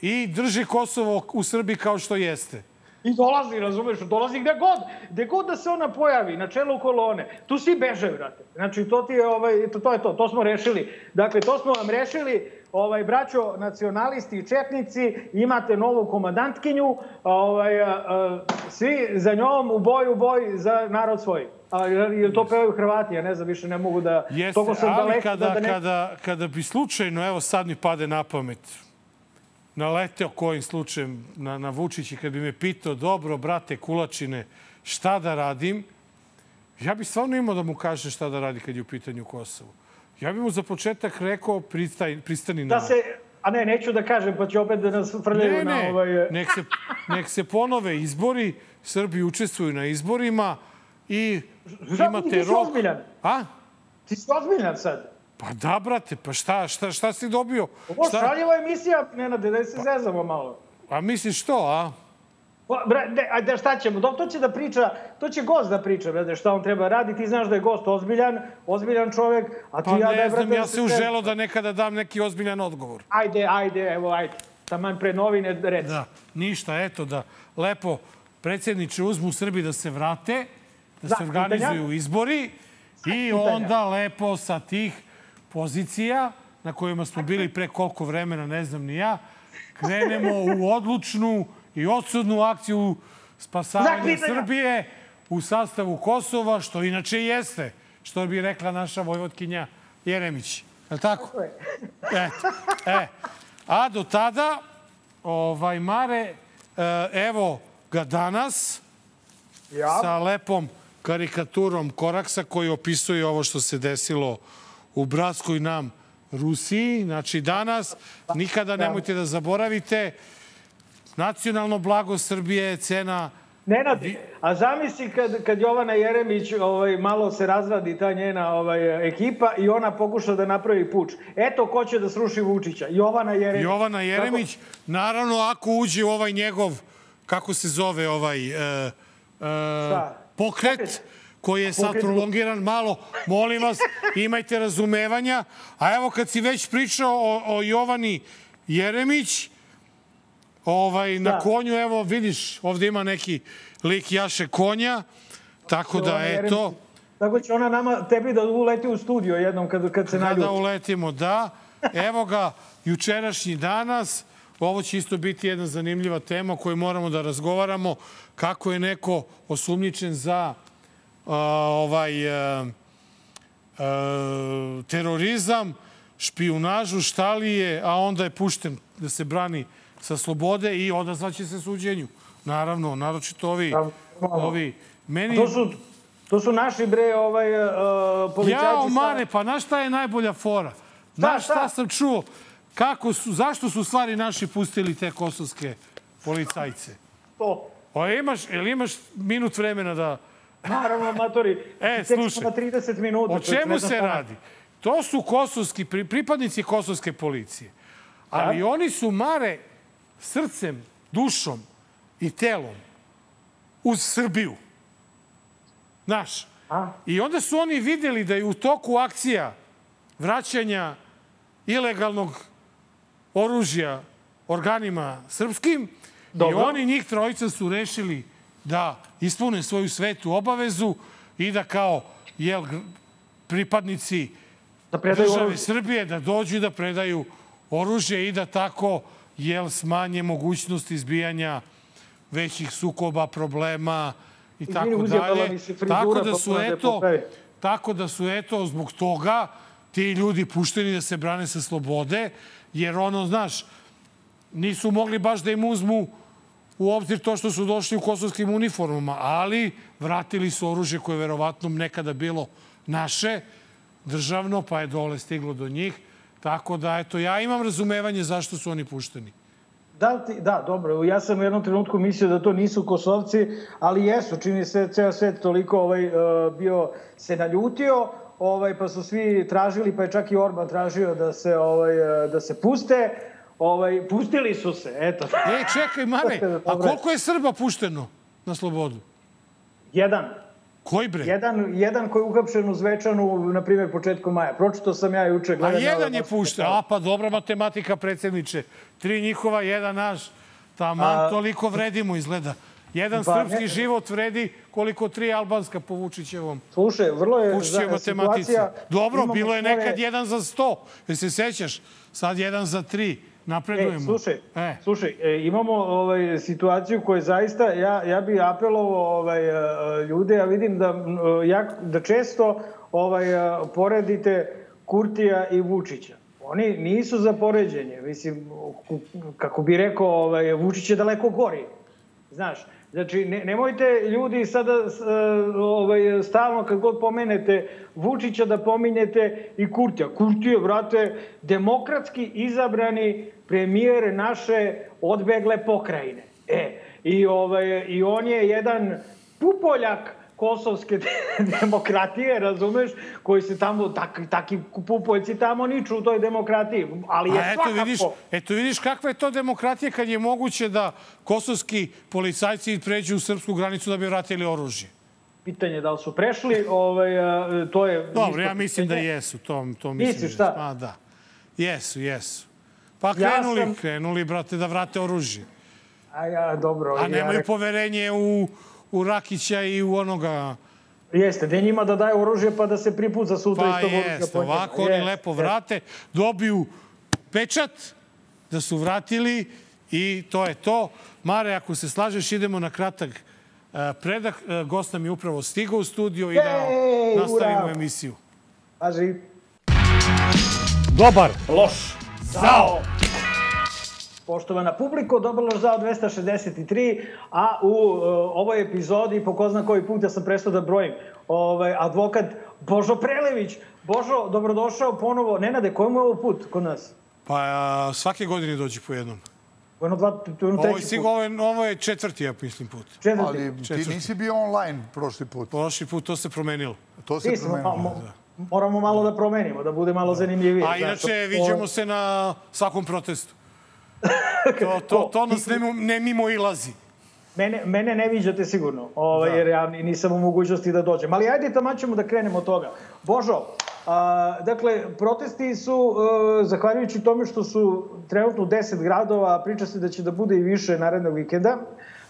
I drži Kosovo u Srbiji kao što jeste. I dolazi, razumeš, dolazi gde god, gde god da se ona pojavi, na čelu kolone. Tu svi beže, vrate. Znači, to ti je, ovaj, to, to je to, to smo rešili. Dakle, to smo vam rešili, ovaj, braćo nacionalisti i četnici, imate novu komandantkinju, ovaj, a, a, svi za njom u boj, u boj za narod svoj. A, ili to pevaju Hrvati, ja ne znam, više ne mogu da... Jeste, sam ali daleko, kada, da, da ne... kada, kada bi slučajno, evo sad mi pade na pamet, naleteo kojim slučajem na, na Vučić i kad bi me pitao, dobro, brate, kulačine, šta da radim, ja bih stvarno imao da mu kaže šta da radi kad je u pitanju Kosovo. Ja bih mu za početak rekao pristaj, pristani na... Da se, a ne, neću da kažem, pa će opet da nas frljaju ne, na ne. ovaj... Nek se, nek se ponove izbori, Srbi učestvuju na izborima i imate ti si rok... ozbiljan. A? Ti si ozbiljan sad. Pa da, brate, pa šta, šta, šta si dobio? Ovo šta? šaljeva emisija, Nenade, da se pa, zezamo malo. A misliš što, a? Pa, bre, de, ajde, šta ćemo? Dok to će da priča, to će gost da priča, brate, šta on treba raditi. Ti znaš da je gost ozbiljan, ozbiljan čovek, a ti pa ja ne da je, znam, brate, ja se uželo da nekada dam neki ozbiljan odgovor. Ajde, ajde, evo, ajde. Taman pre novine, reci. Da, ništa, eto da lepo predsjedniče uzmu Srbi da se vrate, da, da se organizuju pitanja? izbori i onda lepo sa tih pozicija na kojima smo bili pre koliko vremena, ne znam ni ja, krenemo u odlučnu i odsudnu akciju spasavanja Srbije u sastavu Kosova, što inače jeste, što bi rekla naša vojvotkinja Jeremić. Je li tako? Eto. E. A do tada, ovaj, Mare, e, evo ga danas ja. sa lepom karikaturom Koraksa koji opisuje ovo što se desilo u bratskoj nam Rusiji. Znači danas, nikada nemojte da zaboravite, nacionalno blago Srbije je cena Nenad, a zamisli kad, kad Jovana Jeremić ovaj, malo se razradi ta njena ovaj, ekipa i ona pokuša da napravi puč. Eto ko će da sruši Vučića. Jovana Jeremić. Jovana Jeremić, Kako? naravno ako uđe u ovaj njegov, kako se zove ovaj, uh, uh, pokret, pokret koji je sad prolongiran malo. Molim vas, imajte razumevanja. A evo kad si već pričao o, o Jovani Jeremić, ovaj, na da. konju, evo vidiš, ovde ima neki lik jaše konja, tako da, eto, Tako će ona nama, tebi da uleti u studio jednom kad, kad se naljuti. Kada uletimo, da. Evo ga, jučerašnji danas. Ovo će isto biti jedna zanimljiva tema o kojoj moramo da razgovaramo. Kako je neko osumnjičen za ovaj uh, uh, terorizam, špijunažu, šta li je, a onda je pušten da se brani sa slobode i odazvaće se suđenju. Naravno, naročito ovi, ovi meni... To su, to su naši bre ovaj, uh, policajci. Jao, Mare, pa znaš šta je najbolja fora? Znaš šta, šta sam čuo? Kako su, zašto su stvari naši pustili te kosovske policajce? To. O, imaš, ili imaš minut vremena da... Naravno, matori. E, slušaj. na 30 minuta. O čemu se radi? To su kosovski, pripadnici kosovske policije. Ali da? oni su mare srcem, dušom i telom uz Srbiju. Znaš. A? I onda su oni videli da je u toku akcija vraćanja ilegalnog oružja organima srpskim Dobro. i oni njih trojica su rešili da ispune svoju svetu obavezu i da kao jel, pripadnici da države oružje. Srbije da dođu i da predaju oružje i da tako jel, smanje mogućnost izbijanja većih sukoba, problema i tako dalje. Tako da pa su eto, tako da su eto zbog toga ti ljudi pušteni da se brane sa slobode, jer ono, znaš, nisu mogli baš da im uzmu u obzir to što su došli u kosovskim uniformama, ali vratili su oružje koje je verovatno nekada bilo naše, državno, pa je dole stiglo do njih. Tako da, eto, ja imam razumevanje zašto su oni pušteni. Da, ti, da, dobro. Ja sam u jednom trenutku mislio da to nisu Kosovci, ali jesu. Čini se ceo svet toliko ovaj, uh, bio se naljutio, ovaj, pa su svi tražili, pa je čak i Orban tražio da se, ovaj, uh, da se puste. Ovaj, pustili su se, eto. Ej, čekaj, Mare, a koliko je Srba pušteno na slobodu? Jedan. Koji bre? Jedan, jedan koji je uhapšen u Zvečanu, na primjer, početkom maja. Pročito sam ja juče. A jedan je pušten. A pa dobra matematika, predsjedniče. Tri njihova, jedan naš. Taman, A... toliko vredimo izgleda. Jedan pa, srpski ne... život vredi koliko tri albanska po Vučićevom. Slušaj, vrlo je za, situacija... Dobro, bilo je nekad jedan za sto. Jel se sećaš? Sad jedan za tri napredujemo. E, slušaj, e. slušaj e, imamo ovaj, situaciju koju zaista, ja, ja bih apelovao ovaj, e, ljude, ja vidim da, e, ja, da često ovaj, poredite Kurtija i Vučića. Oni nisu za poređenje. Mislim, kako bi rekao, ovaj, Vučić je daleko gori. Znaš, Znači, ne, nemojte ljudi sada ovaj, stalno kad god pomenete Vučića da pominjete i Kurtija. Kurtija, vrate, demokratski izabrani premijer naše odbegle pokrajine. E, i, ovaj, i on je jedan pupoljak kosovske demokratije, razumeš, koji se tamo, tak, taki pupoljci tamo niču u toj demokratiji. Ali je A eto, svakako... Vidiš, eto vidiš kakva je to demokratija kad je moguće da kosovski policajci pređu u srpsku granicu da bi vratili oružje. Pitanje da li su prešli, ovaj, to je... Dobro, ja mislim da jesu. To, to mislim Misliš šta? Pa da. Jesu, jesu. Pa krenuli, ja sam... krenuli, brate, da vrate oružje. A ja, dobro. A nemaju ja... poverenje u, u Rakića i u onoga... Jeste, da njima da daju oružje pa da se priput za sutra pa isto jeste, ovako oni lepo vrate, dobiju pečat da su vratili i to je to. Mare, ako se slažeš, idemo na kratak uh, predah. Uh, gost nam je upravo stigao u studio i da nastavimo ura. emisiju. Paži. Dobar. Loš. Zao. Poštovana publiko, dobro za 263, a u uh, ovoj epizodi, po ko zna koji put, ja sam prestao da brojim, ovaj, advokat Božo Prelević. Božo, dobrodošao ponovo. Nenade, kojemu je ovo put kod nas? Pa a, svake godine dođi po jednom. Ono dva, ono treći ovo, je, ovo je četvrti, ja mislim, put. Četvrti. Ali četvrti. ti nisi bio online prošli put. Prošli put to se promenilo. To se Nismo, promenilo. Pa, da. Moramo malo da promenimo, da bude malo zanimljivije. A inače, viđemo se na svakom protestu. To, to, to nas ne, ne mimo ilazi. Mene, mene ne viđate sigurno, ovaj, da. jer ja nisam u mogućnosti da dođem. Ali ajde tamo ćemo da krenemo od toga. Božo, a, dakle, protesti su, a, e, zahvaljujući tome što su trenutno 10 gradova, priča se da će da bude i više narednog vikenda,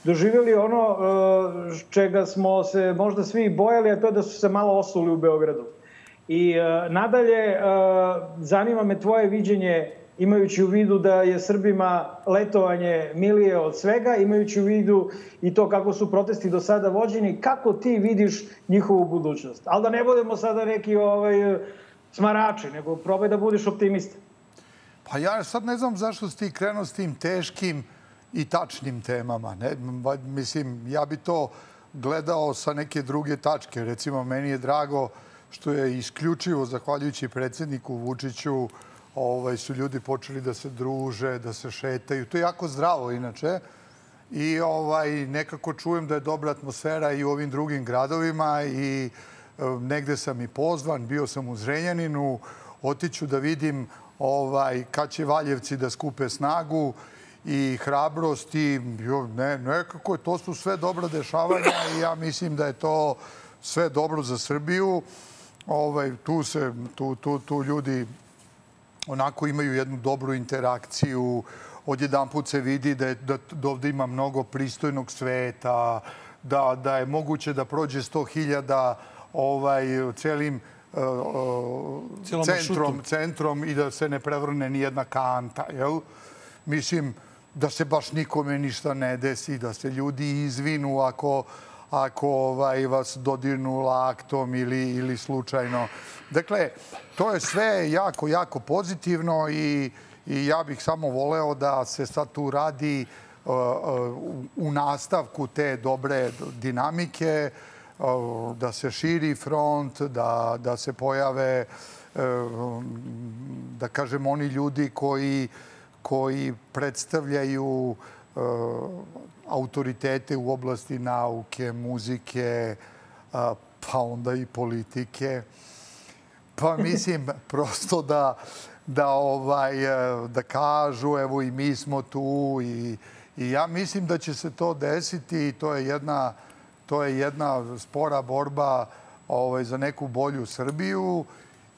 doživjeli ono uh, čega smo se možda svi bojali, a to je da su se malo osuli u Beogradu. I uh, nadalje, zanima me tvoje viđenje imajući u vidu da je Srbima letovanje milije od svega, imajući u vidu i to kako su protesti do sada vođeni, kako ti vidiš njihovu budućnost? Ali da ne budemo sada neki ovaj, smarači, nego probaj da budeš optimista. Pa ja sad ne znam zašto si ti krenuo s tim teškim i tačnim temama. Ne? Mislim, ja bi to gledao sa neke druge tačke. Recimo, meni je drago što je isključivo, zahvaljujući predsedniku Vučiću, ovaj, su ljudi počeli da se druže, da se šetaju. To je jako zdravo inače. I ovaj, nekako čujem da je dobra atmosfera i u ovim drugim gradovima i e, negde sam i pozvan, bio sam u Zrenjaninu, otiću da vidim ovaj, kad će Valjevci da skupe snagu i hrabrost i ne, nekako to su sve dobra dešavanja i ja mislim da je to sve dobro za Srbiju. Ovaj, tu, se, tu, tu, tu ljudi onako imaju jednu dobru interakciju. Odjedan put se vidi da, je, da, da ovde ima mnogo pristojnog sveta, da, da je moguće da prođe 100.000 ovaj, celim uh, centrom, centrom i da se ne prevrne ni jedna kanta. Jel? Mislim da se baš nikome ništa ne desi, da se ljudi izvinu ako, ako ovaj, vas dodirnu laktom ili, ili slučajno. Dakle, to je sve jako, jako pozitivno i, i ja bih samo voleo da se sad tu radi uh, u nastavku te dobre dinamike, uh, da se širi front, da, da se pojave, da kažem, oni ljudi koji, koji predstavljaju autoritete u oblasti nauke, muzike, pa onda i politike. Pa mislim prosto da, da, ovaj, da kažu evo i mi smo tu i, i ja mislim da će se to desiti i to je jedna, to je jedna spora borba ovaj, za neku bolju Srbiju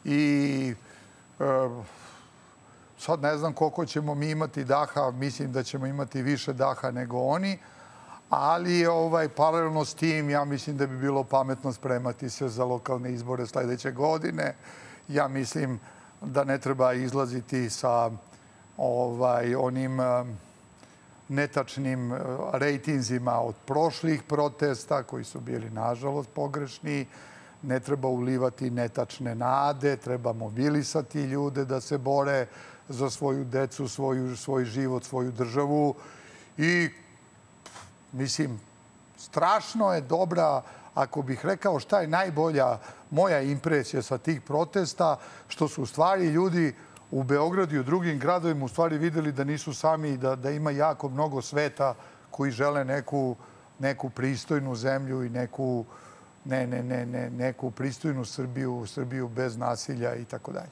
i e, sad ne znam koliko ćemo mi imati daha, mislim da ćemo imati više daha nego oni, ali ovaj, paralelno s tim ja mislim da bi bilo pametno spremati se za lokalne izbore sledeće godine. Ja mislim da ne treba izlaziti sa ovaj, onim netačnim rejtinzima od prošlih protesta koji su bili nažalost pogrešni. Ne treba ulivati netačne nade, treba mobilisati ljude da se bore za svoju decu, svoju, svoj život, svoju državu i Mislim, strašno je dobra, ako bih rekao šta je najbolja moja impresija sa tih protesta, što su u stvari ljudi u Beogradu i u drugim gradovima u stvari videli da nisu sami, da, da ima jako mnogo sveta koji žele neku, neku pristojnu zemlju i neku, ne, ne, ne, ne, neku pristojnu Srbiju, Srbiju bez nasilja i tako dalje.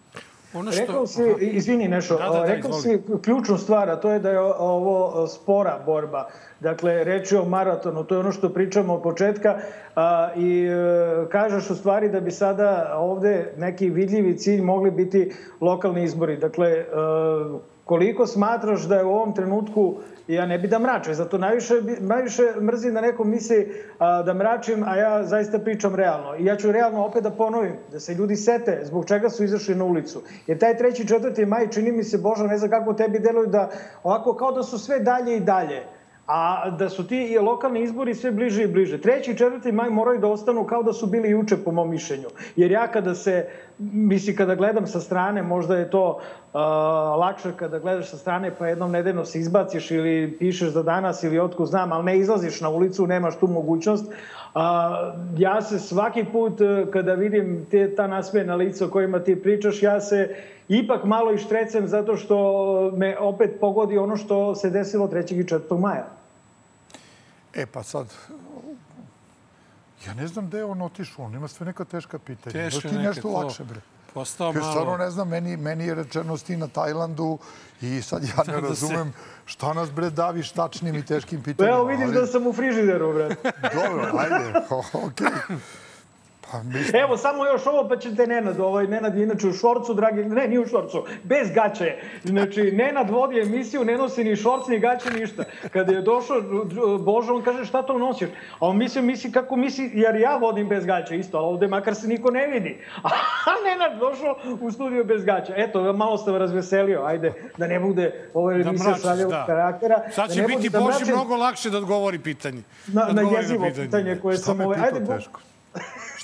Ono što... Rekao si, izvini nešto, da, da, da, rekao si ključnu stvar, a to je da je ovo spora borba. Dakle, reč je o maratonu, to je ono što pričamo od početka a, i e, kažeš u stvari da bi sada ovde neki vidljivi cilj mogli biti lokalni izbori. Dakle, e, koliko smatraš da je u ovom trenutku ja ne bi da mračem, zato najviše, najviše mrzim da neko misli a, da mračim, a ja zaista pričam realno. I ja ću realno opet da ponovim, da se ljudi sete zbog čega su izašli na ulicu. Jer taj treći, četvrti maj čini mi se, Boža, ne znam kako tebi deluju, da ovako kao da su sve dalje i dalje a da su ti lokalni izbori sve bliže i bliže. Treći i četvrti maj moraju da ostanu kao da su bili juče po mom mišljenju. Jer ja kada se, misli kada gledam sa strane, možda je to uh, lakše kada gledaš sa strane pa jednom nedeljno se izbaciš ili pišeš za danas ili otko znam, ali ne izlaziš na ulicu, nemaš tu mogućnost. Uh, ja se svaki put uh, kada vidim te, ta nasmejena lica o kojima ti pričaš, ja se ipak malo i štrecem zato što me opet pogodi ono što se desilo 3. i 4. maja. E pa sad, ja ne znam gde je on otišao, on ima sve neka teška pitanja. Teško ti nešto lakše, bre. Postao malo... Stvarno ne znam, meni, meni je rečeno sti na Tajlandu i sad ja ne da razumem šta nas, bre, daviš tačnim i teškim pitanjima. Evo vidim ali... da sam u frižideru, bre. Dobro, ajde, okej. Okay. Pa, mislim... Evo, samo još ovo, pa ćete Nenad. Ovaj, Nenad je inače u šorcu, dragi... Ne, nije u šorcu, bez gaće. Znači, Nenad vodi emisiju, ne nosi ni šorc, ni gaće, ništa. Kada je došao Božo, on kaže, šta to nosiš? A on misli, misli kako misli, jer ja vodim bez gaće isto, ali ovde makar se niko ne vidi. A Nenad došao u studiju bez gaća. Eto, malo sam razveselio, ajde, da ne bude ovo da emisija da šaljevog da. karaktera. Sad će da biti da Boži mnogo lakše da odgovori pitanje. Na, na jezivo pitanje. pitanje koje Šta sam... Ovaj, ajde, teško?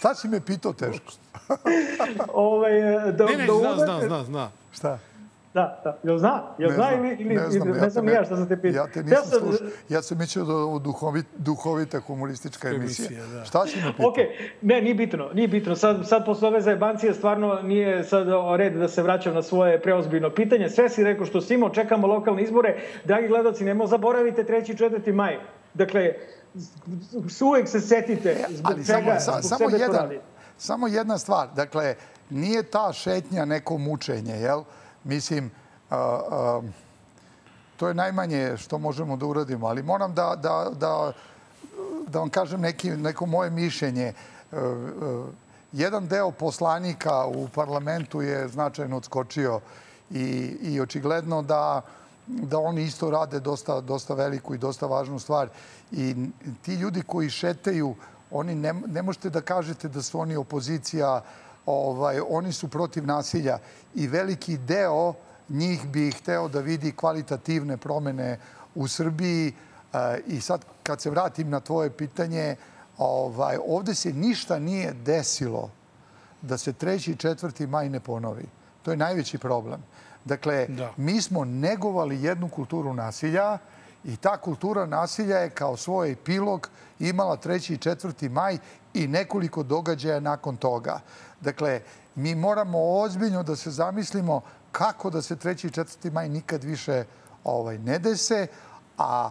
Šta si me pitao teško? ovaj, da, ne, ne, da zna, zna, zna, zna. Šta? Da, da. Jel zna? Jel ne zna znam, ili, ili ne znam, ne, ne znam ja šta sam te pitao. Ja te nisam ja slušao. Ja sam mislio da ovo duhovit, duhovita humoristička emisija. emisija da. Šta si me pitao? Ok, ne, nije bitno, nije bitno. Sad, sad posle ove zajebancije stvarno nije sad red da se vraćam na svoje preozbiljno pitanje. Sve si rekao što si imao, čekamo lokalne izbore. Dragi gledalci, nemo zaboravite 3. i 4. maj. Dakle, uvek se setite zbog Ali čega, samo, zbog samo, jedan, to radi. Samo jedna stvar, dakle, nije ta šetnja neko mučenje, jel? Mislim, a, a, to je najmanje što možemo da uradimo, ali moram da, da, da, da vam kažem neki, neko moje mišljenje. A, a, jedan deo poslanika u parlamentu je značajno odskočio i, i očigledno da da oni isto rade dosta, dosta veliku i dosta važnu stvar. I ti ljudi koji šetaju, oni ne, ne možete da kažete da su oni opozicija, ovaj, oni su protiv nasilja i veliki deo njih bi hteo da vidi kvalitativne promene u Srbiji. E, I sad kad se vratim na tvoje pitanje, ovaj, ovde se ništa nije desilo da se 3. i 4. maj ne ponovi. To je najveći problem. Dakle, da. mi smo negovali jednu kulturu nasilja i ta kultura nasilja je kao svoj epilog imala 3. i 4. maj i nekoliko događaja nakon toga. Dakle, mi moramo ozbiljno da se zamislimo kako da se 3. i 4. maj nikad više ovaj, ne dese, a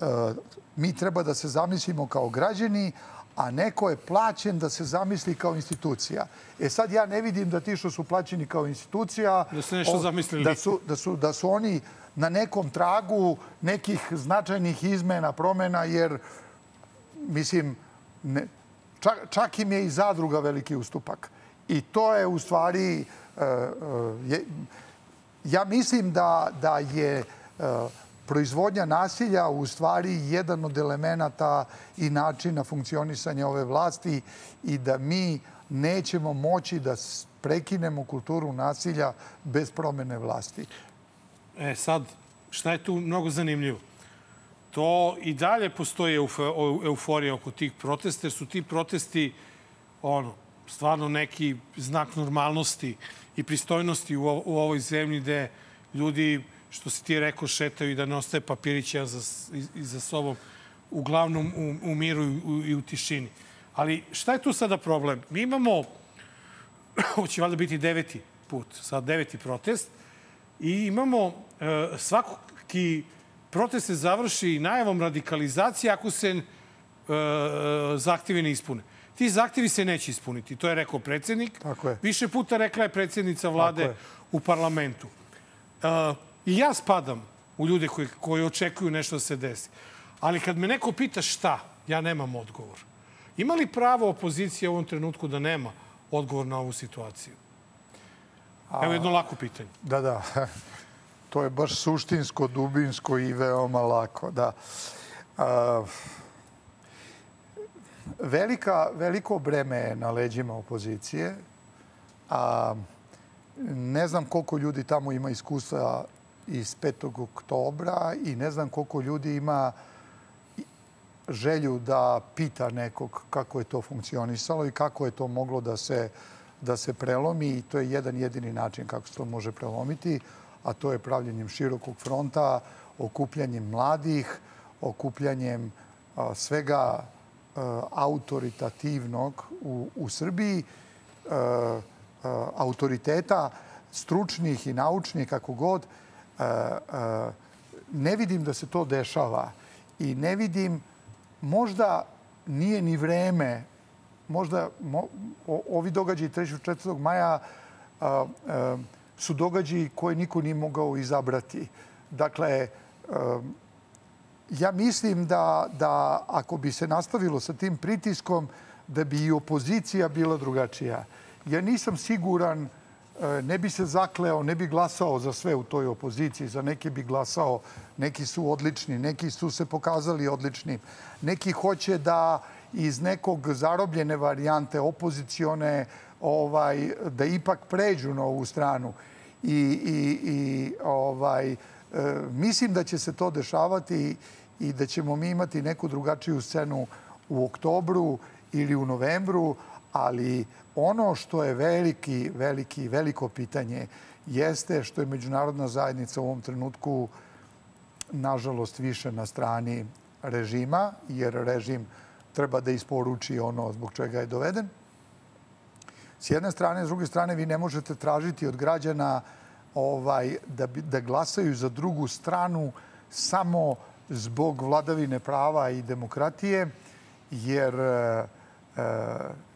e, mi treba da se zamislimo kao građani, a neko je plaćen da se zamisli kao institucija. E sad ja ne vidim da ti što su plaćeni kao institucija... Da su nešto zamislili. Da su, da su, da su oni na nekom tragu nekih značajnih izmena, promena, jer, mislim, ne, čak, čak im je i zadruga veliki ustupak. I to je u stvari... Uh, uh, je, ja mislim da, da je uh, proizvodnja nasilja u stvari jedan od elemenata i načina funkcionisanja ove vlasti i da mi nećemo moći da prekinemo kulturu nasilja bez promene vlasti. E sad, šta je tu mnogo zanimljivo? To i dalje postoji euforija oko tih protesta, jer su ti protesti ono, stvarno neki znak normalnosti i pristojnosti u, u ovoj zemlji gde ljudi što si ti rekao, šetaju i da ne ostaje papirića za, za sobom, uglavnom u, u miru i u, i u tišini. Ali šta je tu sada problem? Mi imamo, ovo će valjda biti deveti put, sad deveti protest, i imamo e, svaki protest se završi najavom radikalizacije ako se e, zahtjevi ne ispune. Ti zahtjevi se neće ispuniti. To je rekao predsednik. Tako je. Više puta rekla je predsednica vlade u parlamentu. E, I ja spadam u ljude koji, koji očekuju nešto da se desi. Ali kad me neko pita šta, ja nemam odgovor. Ima li pravo opozicija u ovom trenutku da nema odgovor na ovu situaciju? Evo jedno lako pitanje. Da, da. To je baš suštinsko, dubinsko i veoma lako. Da. A, velika, veliko breme je na leđima opozicije. A, ne znam koliko ljudi tamo ima iskustva iz 5. oktobra i ne znam koliko ljudi ima želju da pita nekog kako je to funkcionisalo i kako je to moglo da se, da se prelomi i to je jedan jedini način kako se to može prelomiti, a to je pravljenjem širokog fronta, okupljanjem mladih, okupljanjem a, svega a, autoritativnog u, u Srbiji, a, autoriteta stručnih i naučnih, kako god, ne vidim da se to dešava i ne vidim, možda nije ni vreme, možda mo, ovi događaji 3. 4. maja a, a, su događaji koje niko nije mogao izabrati. Dakle, a, ja mislim da, da ako bi se nastavilo sa tim pritiskom, da bi i opozicija bila drugačija. Ja nisam siguran, ne bi se zakleo, ne bi glasao za sve u toj opoziciji, za neke bi glasao, neki su odlični, neki su se pokazali odlični, neki hoće da iz nekog zarobljene varijante opozicione ovaj, da ipak pređu na ovu stranu. I, i, i ovaj, e, mislim da će se to dešavati i da ćemo mi imati neku drugačiju scenu u oktobru ili u novembru, ali ono što je veliki, veliki, veliko pitanje jeste što je međunarodna zajednica u ovom trenutku nažalost više na strani režima, jer režim treba da isporuči ono zbog čega je doveden. S jedne strane, s druge strane, vi ne možete tražiti od građana ovaj, da, da glasaju za drugu stranu samo zbog vladavine prava i demokratije, jer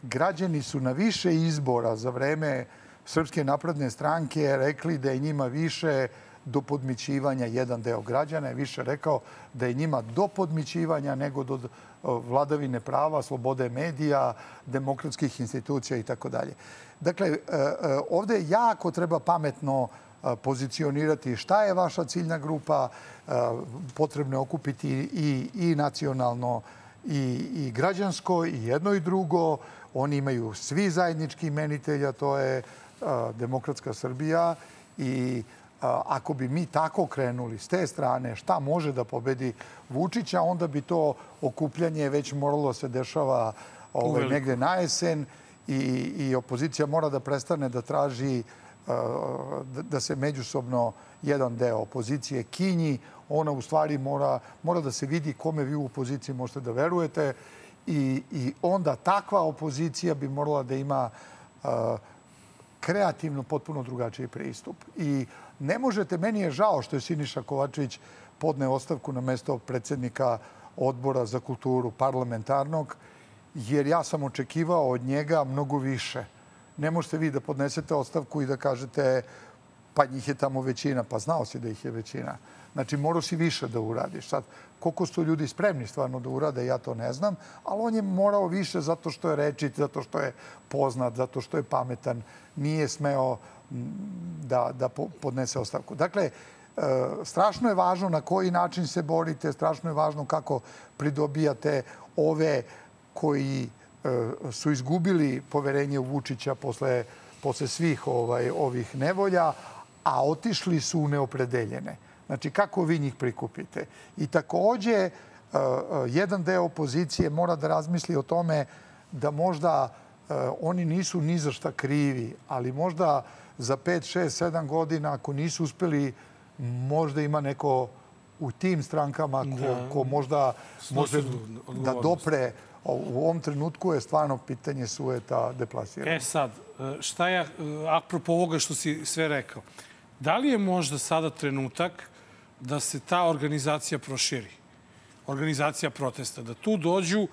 građani su na više izbora za vreme Srpske napredne stranke rekli da je njima više do podmićivanja jedan deo građana je više rekao da je njima do podmićivanja nego do vladavine prava, slobode medija, demokratskih institucija i tako dalje. Dakle, e, e, ovde jako treba pametno pozicionirati šta je vaša ciljna grupa, potrebno je okupiti i, i nacionalno i, i građansko i jedno i drugo. Oni imaju svi zajednički imenitelja, to je Demokratska Srbija. I ako bi mi tako krenuli s te strane šta može da pobedi Vučića, onda bi to okupljanje već moralo se dešava ovaj, negde na jesen. I, i opozicija mora da prestane da traži da, da se međusobno jedan deo opozicije kinji. Ona u stvari mora, mora da se vidi kome vi u opoziciji možete da verujete i, i onda takva opozicija bi morala da ima kreativno potpuno drugačiji pristup. I ne možete, meni je žao što je Siniša Kovačević podne ostavku na mesto predsednika odbora za kulturu parlamentarnog, jer ja sam očekivao od njega mnogo više. Ne možete vi da podnesete ostavku i da kažete pa njih je tamo većina, pa znao si da ih je većina. Znači, morao si više da uradiš. Sad, koliko su ljudi spremni stvarno da urade, ja to ne znam, ali on je morao više zato što je rečit, zato što je poznat, zato što je pametan. Nije smeo da, da podnese ostavku. Dakle, e, strašno je važno na koji način se borite, strašno je važno kako pridobijate ove koji su izgubili poverenje u Vučića posle, posle svih ovaj, ovih nevolja, a otišli su u neopredeljene. Znači, kako vi njih prikupite? I takođe, e, jedan deo opozicije mora da razmisli o tome da možda oni nisu ni za šta krivi, ali možda za 5, 6, 7 godina, ako nisu uspeli, možda ima neko u tim strankama ko, da. ko možda može da dopre u ovom trenutku je stvarno pitanje sueta deplasirano. E sad, šta je, apropo ovoga što si sve rekao, da li je možda sada trenutak da se ta organizacija proširi? Organizacija protesta, da tu dođu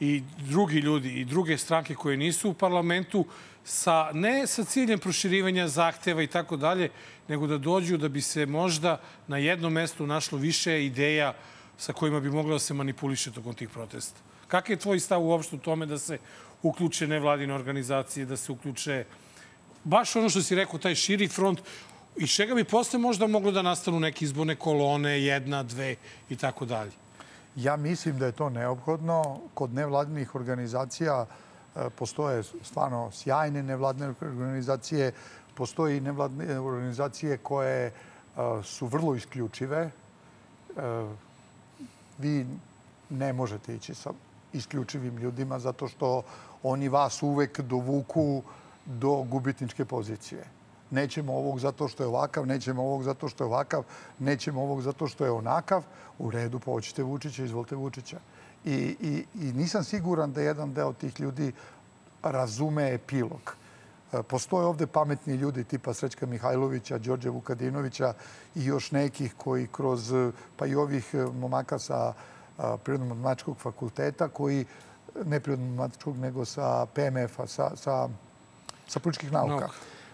i drugi ljudi i druge stranke koje nisu u parlamentu sa, ne sa ciljem proširivanja zahteva i tako dalje, nego da dođu da bi se možda na jednom mestu našlo više ideja sa kojima bi moglo da se manipuliše tokom tih protesta. Kakav je tvoj stav uopšte u tome da se uključe nevladine organizacije, da se uključe baš ono što si rekao, taj širi front, iz čega bi posle možda moglo da nastanu neke izborne kolone, jedna, dve i tako dalje? Ja mislim da je to neophodno. Kod nevladinih organizacija E, postoje stvarno sjajne nevladne organizacije, postoje i nevladne organizacije koje e, su vrlo isključive. E, vi ne možete ići sa isključivim ljudima zato što oni vas uvek dovuku do gubitničke pozicije. Nećemo ovog zato što je ovakav, nećemo ovog zato što je ovakav, nećemo ovog zato što je onakav. U redu, poćete Vučića, izvolite Vučića. I, i, I nisam siguran da jedan deo tih ljudi razume epilog. E, postoje ovde pametni ljudi tipa Srećka Mihajlovića, Đorđe Vukadinovića i još nekih koji kroz, pa i ovih momaka sa Prirodno-matematičkog fakulteta koji, ne prirodno-matematičkog, nego sa PMF-a, sa, sa, sa političkih nauka. Nauka.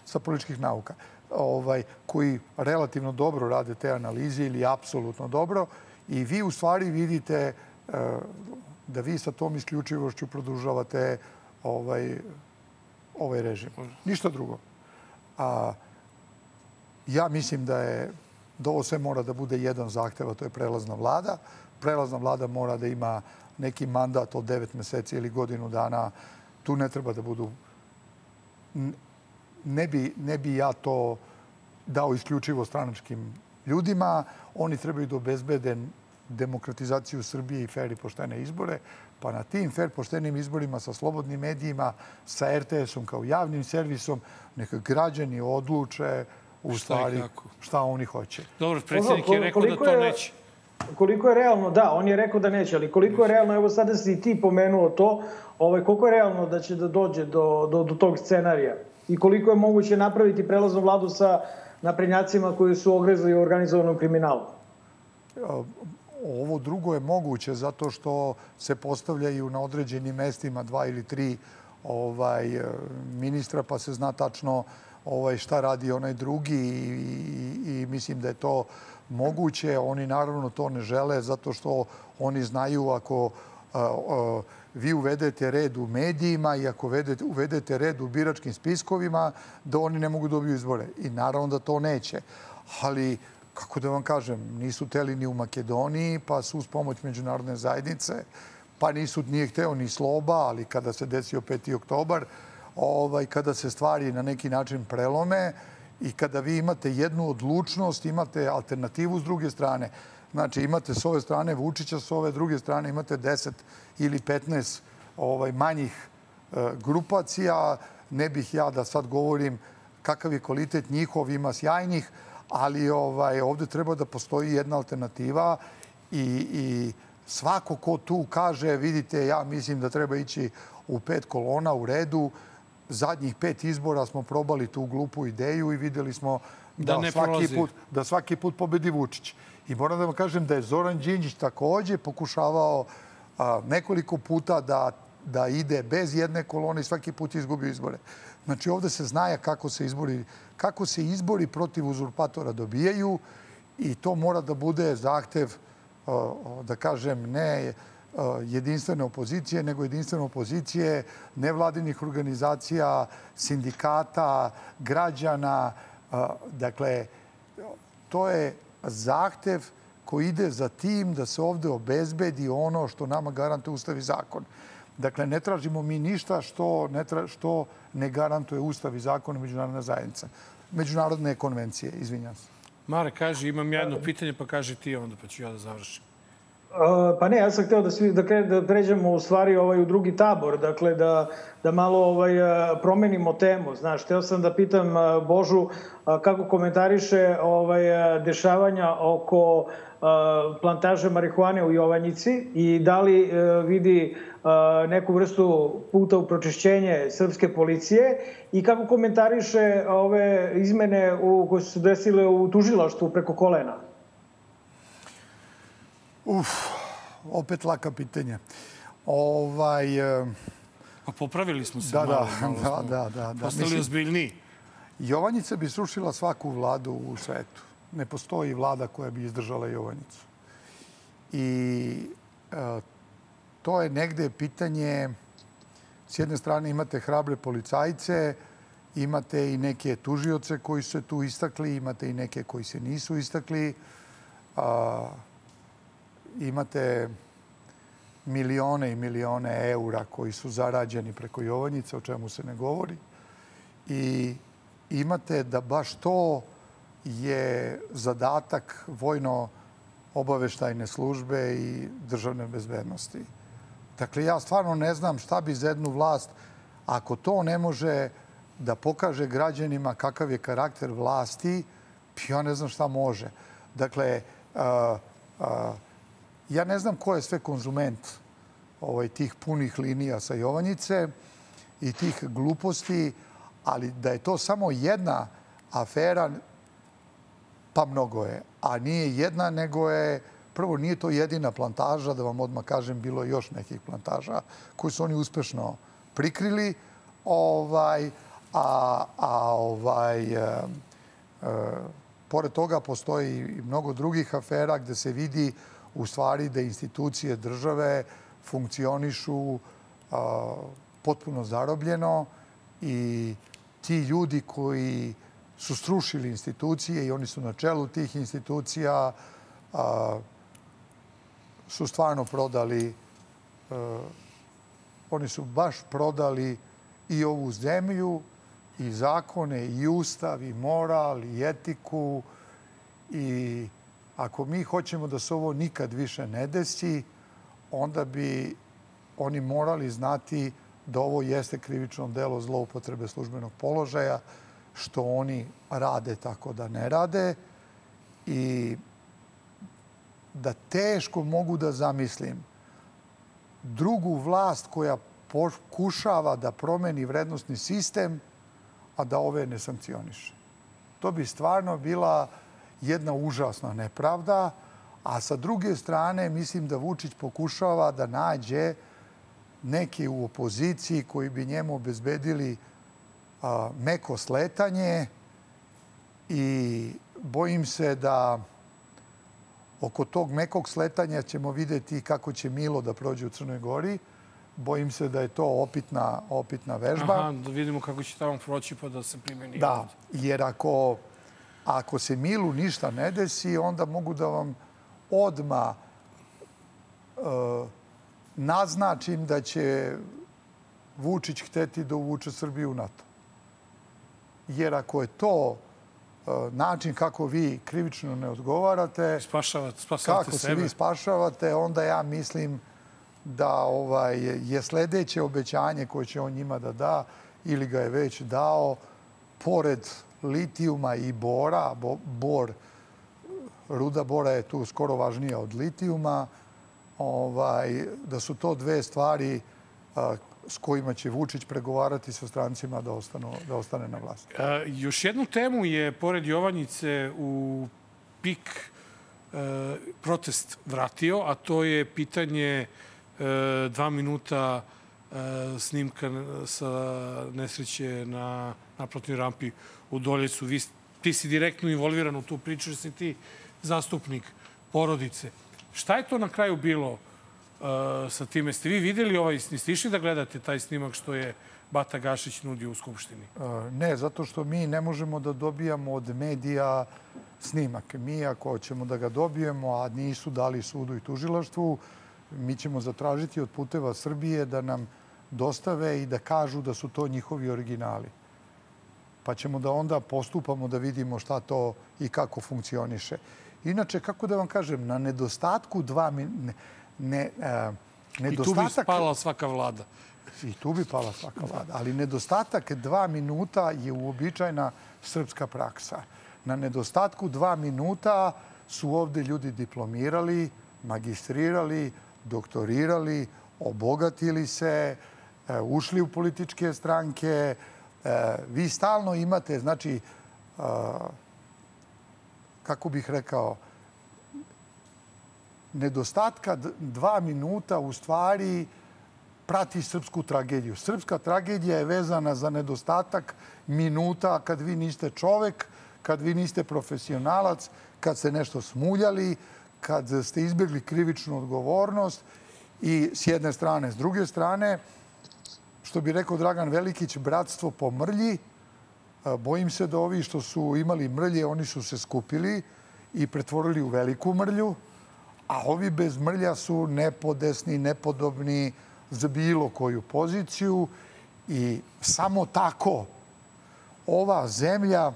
Sa političkih nauka. Ovaj, koji relativno dobro rade te analize ili apsolutno dobro i vi u stvari vidite da vi sa tom isključivošću produžavate ovaj, ovaj režim. Ništa drugo. A, ja mislim da je da ovo sve mora da bude jedan zahtev, a to je prelazna vlada. Prelazna vlada mora da ima neki mandat od 9 meseci ili godinu dana. Tu ne treba da budu... Ne bi, ne bi ja to dao isključivo stranačkim ljudima. Oni trebaju da obezbede demokratizaciju Srbije i fer i poštene izbore. Pa na tim fer poštenim izborima sa slobodnim medijima, sa RTS-om kao javnim servisom, neka građani odluče u šta stvari šta oni hoće. Dobro, predsjednik je rekao da to neće. Koliko je realno, da, on je rekao da neće, ali koliko je realno, evo sada si ti pomenuo to, ovaj, koliko je realno da će da dođe do, do, do tog scenarija? I koliko je moguće napraviti prelaznu vladu sa naprednjacima koji su ogrezli u organizovanom kriminalu? Ovo drugo je moguće zato što se postavljaju na određenim mestima dva ili tri ovaj, ministra, pa se zna tačno ovaj, šta radi onaj drugi i, i, i mislim da je to moguće. Oni naravno to ne žele zato što oni znaju ako vi uvedete red u medijima i ako uvedete, uvedete red u biračkim spiskovima, da oni ne mogu da dobiju izbore. I naravno da to neće. Ali, kako da vam kažem, nisu teli ni u Makedoniji, pa su uz pomoć međunarodne zajednice, pa nisu, nije hteo ni Sloba, ali kada se desio 5. oktobar, ovaj, kada se stvari na neki način prelome i kada vi imate jednu odlučnost, imate alternativu s druge strane. Znači, imate s ove strane Vučića, s ove druge strane imate 10 ili 15 ovaj, manjih e, grupacija. Ne bih ja da sad govorim kakav je kvalitet njihov, ima sjajnih, ali ovaj, ovde treba da postoji jedna alternativa i, i svako ko tu kaže, vidite, ja mislim da treba ići u pet kolona u redu, zadnjih pet izbora smo probali tu glupu ideju i videli smo da, da svaki, put, da svaki put pobedi Vučić. I moram da vam kažem da je Zoran Đinđić takođe pokušavao a, nekoliko puta da, da ide bez jedne kolone i svaki put izgubio izbore. Znači ovde se znaja kako se izbori, kako se izbori protiv uzurpatora dobijaju i to mora da bude zahtev, da kažem, ne jedinstvene opozicije, nego jedinstvene opozicije nevladinih organizacija, sindikata, građana. Dakle, to je zahtev koji ide za tim da se ovde obezbedi ono što nama garantuje Ustav i zakon. Dakle, ne tražimo mi ništa što ne, tra, što ne garantuje Ustav i zakon i međunarodna zajednica. Međunarodne konvencije, izvinjam se. Mare, kaže, imam jedno pitanje, pa kaže ti onda, pa ću ja da završim. Pa ne, ja sam hteo da, svi, da, kre, da pređemo u stvari ovaj, u drugi tabor, dakle da, da malo ovaj, promenimo temu. Znaš, hteo sam da pitam Božu kako komentariše ovaj, dešavanja oko plantaže marihuane u Jovanjici i da li vidi neku vrstu puta u pročišćenje srpske policije i kako komentariše ove izmene u, koje su se desile u tužilaštvu preko kolena. Uf, opet laka pitanja. Ovaj, pa popravili smo se da, malo. Da, malo da, da, da, da. Postali ozbiljniji. Jovanjica bi srušila svaku vladu u svetu. Ne postoji vlada koja bi izdržala Jovanjicu. I e, to je negde pitanje, s jedne strane imate hrabre policajce, imate i neke tužioce koji su se tu istakli, imate i neke koji se nisu istakli. A, imate milione i milione eura koji su zarađeni preko Jovanjice, o čemu se ne govori. I imate da baš to je zadatak vojno obaveštajne službe i državne bezbednosti. Dakle, ja stvarno ne znam šta bi za jednu vlast, ako to ne može da pokaže građanima kakav je karakter vlasti, ja ne znam šta može. Dakle, a, a, Ja ne znam ko je sve konzument ovaj, tih punih linija sa Jovanjice i tih gluposti, ali da je to samo jedna afera, pa mnogo je. A nije jedna, nego je, prvo nije to jedina plantaža, da vam odmah kažem, bilo još nekih plantaža koje su oni uspešno prikrili, ovaj, a, a ovaj, e, e, pored toga postoji i mnogo drugih afera gde se vidi u stvari da institucije države funkcionišu a, potpuno zarobljeno i ti ljudi koji su strušili institucije i oni su na čelu tih institucija a, su stvarno prodali a, oni su baš prodali i ovu zemlju i zakone i ustav i moral i etiku i ako mi hoćemo da se ovo nikad više ne desi, onda bi oni morali znati da ovo jeste krivično delo zloupotrebe službenog položaja, što oni rade tako da ne rade i da teško mogu da zamislim drugu vlast koja pokušava da promeni vrednostni sistem, a da ove ne sankcioniše. To bi stvarno bila jedna užasna nepravda, a sa druge strane mislim da Vučić pokušava da nađe neki u opoziciji koji bi njemu obezbedili a, meko sletanje i bojim se da oko tog mekog sletanja ćemo videti kako će Milo da prođe u Crnoj Gori. Bojim se da je to opitna, opitna vežba. Aha, da vidimo kako će tamo proći pa da se primeni. Da, jer ako, ako se Milu ništa ne desi, onda mogu da vam odma uh, naznačim da će Vučić hteti da uvuče Srbiju u NATO. Jer ako je to e, način kako vi krivično ne odgovarate, spašavate, spašavate kako sebe. se vi spašavate, onda ja mislim da ovaj je sledeće obećanje koje će on njima da da ili ga je već dao pored litijuma i bora, bo, bor, ruda bora je tu skoro važnija od litijuma, ovaj, da su to dve stvari a, s kojima će Vučić pregovarati sa strancima da, ostanu, da ostane na vlasti. A, još jednu temu je, pored Jovanjice, u pik e, protest vratio, a to je pitanje e, dva minuta e, snimka sa nesreće na naprotnoj rampi u Doljecu. Vi, ti si direktno involviran u tu priču, jer si ti zastupnik porodice. Šta je to na kraju bilo uh, sa time? Ste vi videli ovaj, niste išli da gledate taj snimak što je Bata Gašić nudio u Skupštini? Uh, ne, zato što mi ne možemo da dobijamo od medija snimak. Mi ako ćemo da ga dobijemo, a nisu dali sudu i tužilaštvu, mi ćemo zatražiti od puteva Srbije da nam dostave i da kažu da su to njihovi originali. Pa ćemo da onda postupamo da vidimo šta to i kako funkcioniše. Inače, kako da vam kažem, na nedostatku dva... Ne, ne, uh, nedostatak... I tu bi pala svaka vlada. I tu bi pala svaka vlada. Ali nedostatak dva minuta je uobičajna srpska praksa. Na nedostatku dva minuta su ovde ljudi diplomirali, magistrirali, doktorirali, obogatili se, e, ušli u političke stranke. E, vi stalno imate, znači, kako bih rekao, nedostatka dva minuta u stvari prati srpsku tragediju. Srpska tragedija je vezana za nedostatak minuta kad vi niste čovek, kad vi niste profesionalac, kad ste nešto smuljali, kad ste izbjegli krivičnu odgovornost i s jedne strane. S druge strane, što bi rekao Dragan Velikić, bratstvo po mrlji, Bojim se da ovi što su imali mrlje, oni su se skupili i pretvorili u veliku mrlju, a ovi bez mrlja su nepodesni, nepodobni za bilo koju poziciju. I samo tako ova zemlja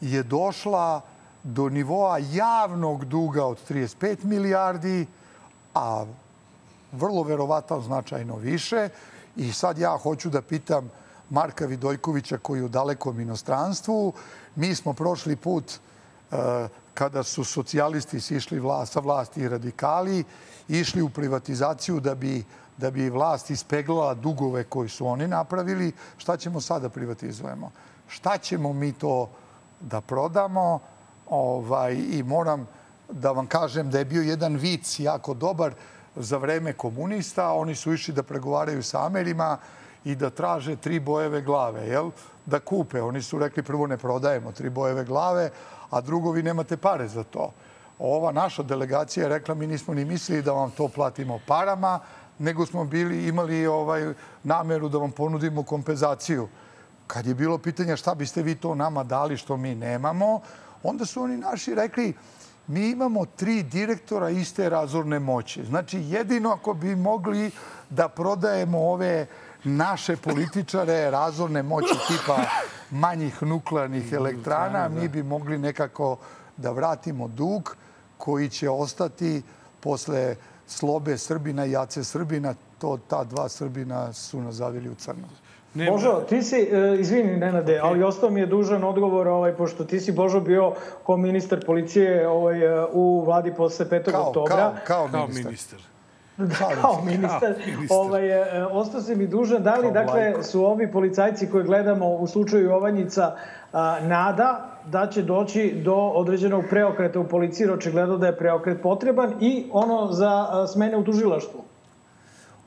je došla do nivoa javnog duga od 35 milijardi, a vrlo verovatno značajno više. I sad ja hoću da pitam Marka Vidojkovića koji je u dalekom inostranstvu. Mi smo prošli put e, kada su socijalisti sišli vlast, sa vlasti i radikali, išli u privatizaciju da bi, da bi vlast ispeglala dugove koji su oni napravili. Šta ćemo sada privatizujemo? Šta ćemo mi to da prodamo? Ovaj, I moram da vam kažem da je bio jedan vic jako dobar za vreme komunista. Oni su išli da pregovaraju sa Amerima i da traže tri bojeve glave, jel? Da kupe. Oni su rekli prvo ne prodajemo tri bojeve glave, a drugo vi nemate pare za to. ova naša delegacija je rekla mi nismo ni mislili da vam to platimo parama, nego smo bili imali ovaj nameru da vam ponudimo kompenzaciju. Kad je bilo pitanje šta biste vi to nama dali što mi nemamo, onda su oni naši rekli mi imamo tri direktora iste razorne moći. Znači, jedino ako bi mogli da prodajemo ove naše političare razorne moći tipa manjih nuklearnih elektrana, mi bi mogli nekako da vratimo dug koji će ostati posle slobe Srbina i Ace Srbina. To, ta dva Srbina su nas zavili u crno. Nema... Božo, ti si, uh, izvini Nenade, okay. ali ostao mi je dužan odgovor, ovaj, pošto ti si Božo bio kao ministar policije ovaj, uh, u vladi posle 5. Kao, oktobra. Kao, kao ministar. Kao ministar. kao ministar. Kao. Ovaj, uh, ostao si mi dužan, da li, kao dakle, lajko. su ovi policajci koje gledamo u slučaju Jovanjica uh, nada da će doći do određenog preokreta u policiji, očigledno da je preokret potreban i ono za smene u tužilaštvu?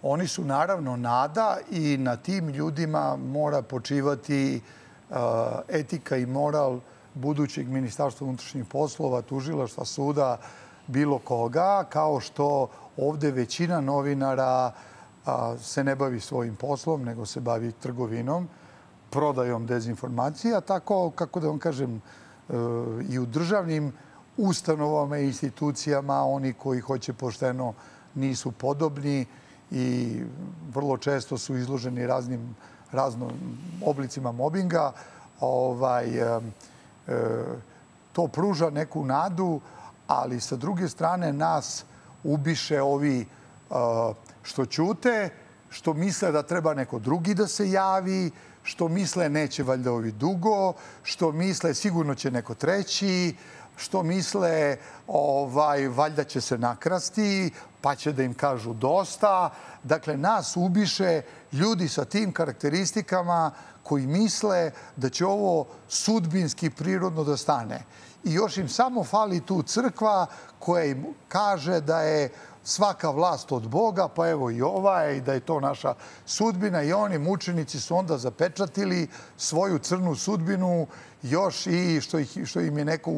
Oni su naravno nada i na tim ljudima mora počivati uh, etika i moral budućeg ministarstva unutrašnjih poslova, tužilaštva, suda, bilo koga, kao što ovde većina novinara a, se ne bavi svojim poslom, nego se bavi trgovinom, prodajom dezinformacija, tako, kako da vam kažem, e, i u državnim ustanovama i institucijama oni koji hoće pošteno nisu podobni i vrlo često su izloženi raznim raznim oblicima mobinga. Ovaj, e, to pruža neku nadu, ali sa druge strane nas ubiše ovi e, što ćute, što misle da treba neko drugi da se javi, što misle neće valjda ovi dugo, što misle sigurno će neko treći, što misle ovaj, valjda će se nakrasti, pa će da im kažu dosta. Dakle, nas ubiše ljudi sa tim karakteristikama koji misle da će ovo sudbinski prirodno da stane. I još im samo fali tu crkva koja im kaže da je svaka vlast od Boga, pa evo i ova je, i da je to naša sudbina i oni mučenici su onda zapečatili svoju crnu sudbinu još i što, ih, što im je neko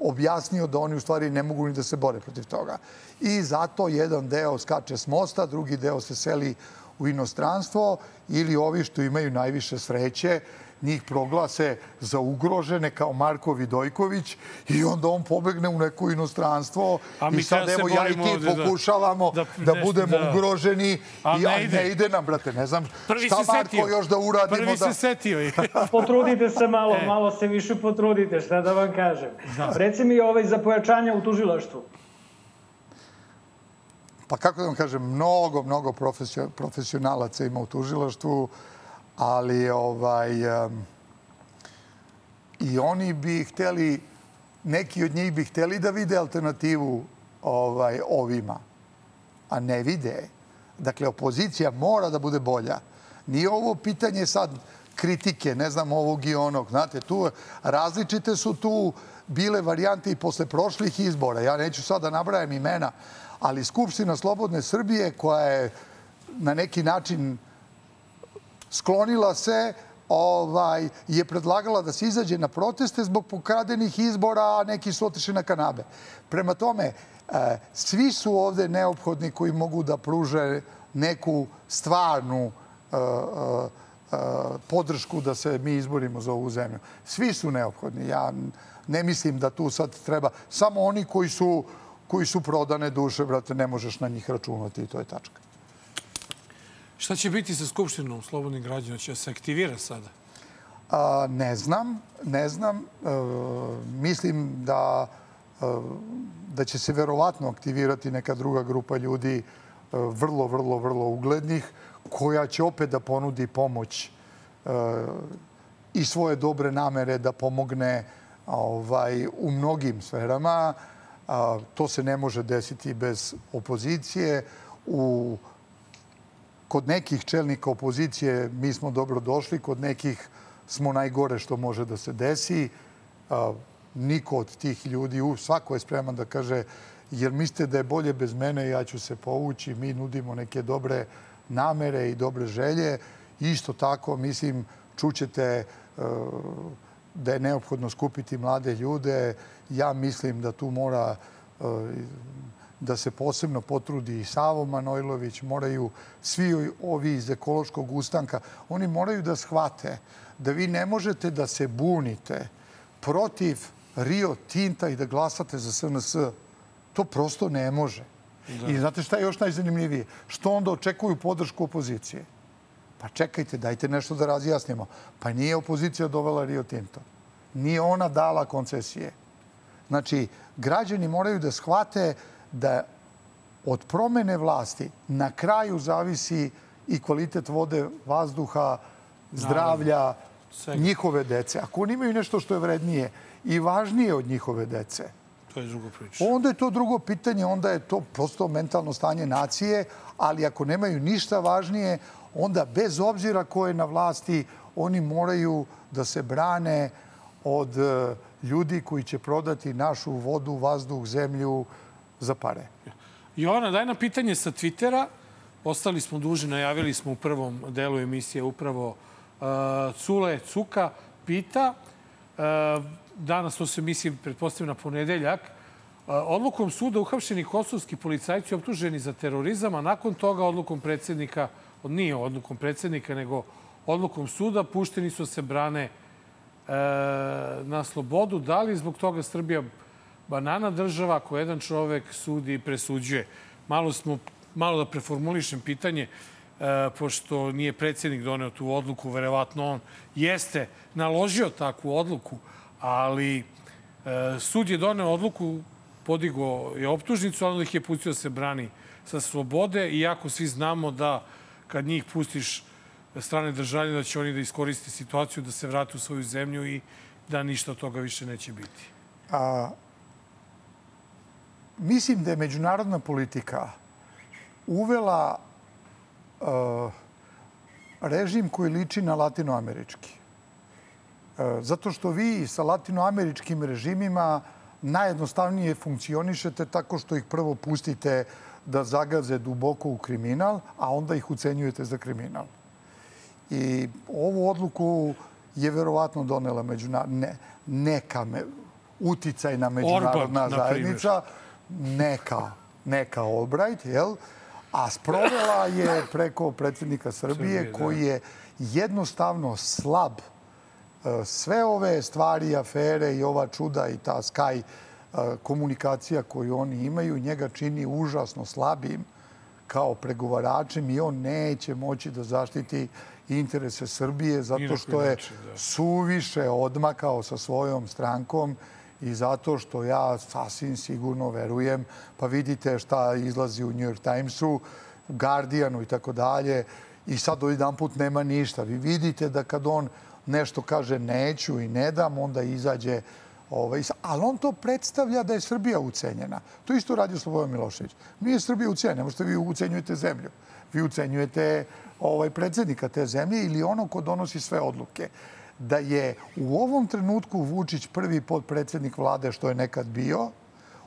objasnio da oni u stvari ne mogu ni da se bore protiv toga. I zato jedan deo skače s mosta, drugi deo se seli u inostranstvo ili ovi što imaju najviše sreće, njih proglase za ugrožene kao Marko Vidojković i onda on pobegne u neko inostranstvo A i sad evo ja i ti pokušavamo da, da, da budemo da. ugroženi A i ne ide. ne ide nam, brate, ne znam Prvi šta se Marko setio. još da uradimo. Prvi da... se setio je. Potrudite se malo, e. malo se više potrudite, šta da vam kažem. Da. Reci mi ovaj za pojačanja u tužilaštvu. Pa kako da vam kažem, mnogo, mnogo profesionalaca ima u tužilaštvu ali ovaj, i oni bi hteli, neki od njih bi hteli da vide alternativu ovaj, ovima, a ne vide. Dakle, opozicija mora da bude bolja. Nije ovo pitanje sad kritike, ne znam, ovog i onog. Znate, tu različite su tu bile varijante i posle prošlih izbora. Ja neću sad da nabrajam imena, ali Skupština Slobodne Srbije koja je na neki način sklonila se ovaj, je predlagala da se izađe na proteste zbog pokradenih izbora, a neki su otišli na kanabe. Prema tome, e, svi su ovde neophodni koji mogu da pruže neku stvarnu e, e, podršku da se mi izborimo za ovu zemlju. Svi su neophodni. Ja ne mislim da tu sad treba... Samo oni koji su, koji su prodane duše, brate, ne možeš na njih računati i to je tačka. Šta će biti sa Skupštinom slobodnih građana? Će se aktivira sada? A, ne znam, ne znam. E, mislim da, e, da će se verovatno aktivirati neka druga grupa ljudi e, vrlo, vrlo, vrlo uglednih koja će opet da ponudi pomoć e, i svoje dobre namere da pomogne ovaj, u mnogim sferama. A, to se ne može desiti bez opozicije. U kod nekih čelnika opozicije mi smo dobro došli, kod nekih smo najgore što može da se desi. Niko od tih ljudi, svako je spreman da kaže jer mislite da je bolje bez mene, ja ću se povući, mi nudimo neke dobre namere i dobre želje. Isto tako, mislim, čućete e, da je neophodno skupiti mlade ljude. Ja mislim da tu mora da se posebno potrudi i Savo Manojlović, moraju svi ovi iz ekološkog ustanka, oni moraju da shvate da vi ne možete da se bunite protiv Rio Tinta i da glasate za SNS. To prosto ne može. Da. I znate šta je još najzanimljivije? Što onda očekuju podršku opozicije? Pa čekajte, dajte nešto da razjasnimo. Pa nije opozicija dovela Rio Tinto. Nije ona dala koncesije. Znači, građani moraju da shvate da od promene vlasti na kraju zavisi i kvalitet vode, vazduha, zdravlja, njihove dece. Ako oni imaju nešto što je vrednije i važnije od njihove dece, To je drugo priča. Onda je to drugo pitanje, onda je to prosto mentalno stanje nacije, ali ako nemaju ništa važnije, onda bez obzira ko je na vlasti, oni moraju da se brane od e, ljudi koji će prodati našu vodu, vazduh, zemlju za pare. Jovana, daj na pitanje sa Twittera. Ostali smo duži, najavili smo u prvom delu emisije upravo uh, Cule Cuka pita, uh, danas to se misli, pretpostavljam na ponedeljak, uh, odlukom suda uhapšeni kosovski policajci optuženi za terorizam, a nakon toga odlukom predsednika, nije odlukom predsednika, nego odlukom suda, pušteni su se brane na slobodu. Da li zbog toga Srbija banana država ako jedan čovek sudi i presuđuje. Malo, smo, malo da preformulišem pitanje, e, pošto nije predsednik doneo tu odluku, verovatno on jeste naložio takvu odluku, ali e, sud je doneo odluku, podigo je optužnicu, ali ih je pustio da se brani sa slobode, iako svi znamo da kad njih pustiš strane državlje, da će oni da iskoriste situaciju, da se vrate u svoju zemlju i da ništa od toga više neće biti. A, mislim da je međunarodna politika uvela uh, režim koji liči na latinoamerički. Uh, zato što vi sa latinoameričkim režimima najjednostavnije funkcionišete tako što ih prvo pustite da zagaze duboko u kriminal, a onda ih ucenjujete za kriminal. I ovu odluku je verovatno donela međunar... ne, neka me, uticajna međunarodna Orban, zajednica. Primjer neka, neka Albright, jel? A sprovela je preko predsjednika Srbije, Srbije koji je jednostavno slab. E, sve ove stvari, afere i ova čuda i ta Sky e, komunikacija koju oni imaju, njega čini užasno slabim kao pregovaračem i on neće moći da zaštiti interese Srbije zato što je da. suviše odmakao sa svojom strankom i zato što ja sasvim sigurno verujem, pa vidite šta izlazi u New York Timesu, Guardianu i tako dalje, i sad jedan put nema ništa. Vi vidite da kad on nešto kaže neću i ne dam, onda izađe Ovaj, ali on to predstavlja da je Srbija ucenjena. To isto radi Slobodan Milošević. Nije Srbija ucenjena, možete vi ucenjujete zemlju. Vi ucenjujete ovaj, predsednika te zemlje ili ono ko donosi sve odluke da je u ovom trenutku Vučić prvi podpredsednik vlade što je nekad bio,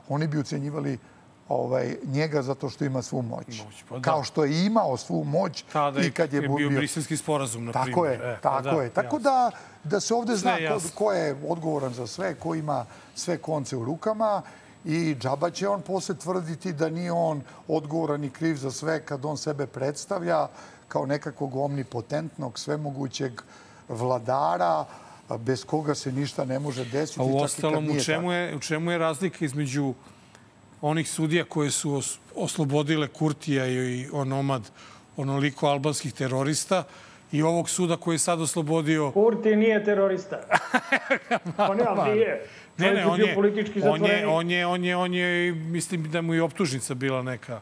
oni bi ucenjivali ovaj, njega zato što ima svu moć. moć pa da. Kao što je imao svu moć Tada i kad je, je bio briselski sporazum, na tako primjer. Je, e, pa tako da, je. Tako jasno. da, da se ovde zna ko, ko je odgovoran za sve, ko ima sve konce u rukama i džaba će on posle tvrditi da nije on odgovoran i kriv za sve kad on sebe predstavlja kao nekakvog omnipotentnog, svemogućeg uh, vladara bez koga se ništa ne može desiti. A u ostalom, u čemu, je, u čemu je razlika između onih sudija koje su oslobodile Kurtija i onomad onoliko albanskih terorista i ovog suda koji je sad oslobodio... Kurti nije terorista. on je, nije. Ne, ne, on je, on je, on je, on je, on je, mislim da mu i optužnica bila neka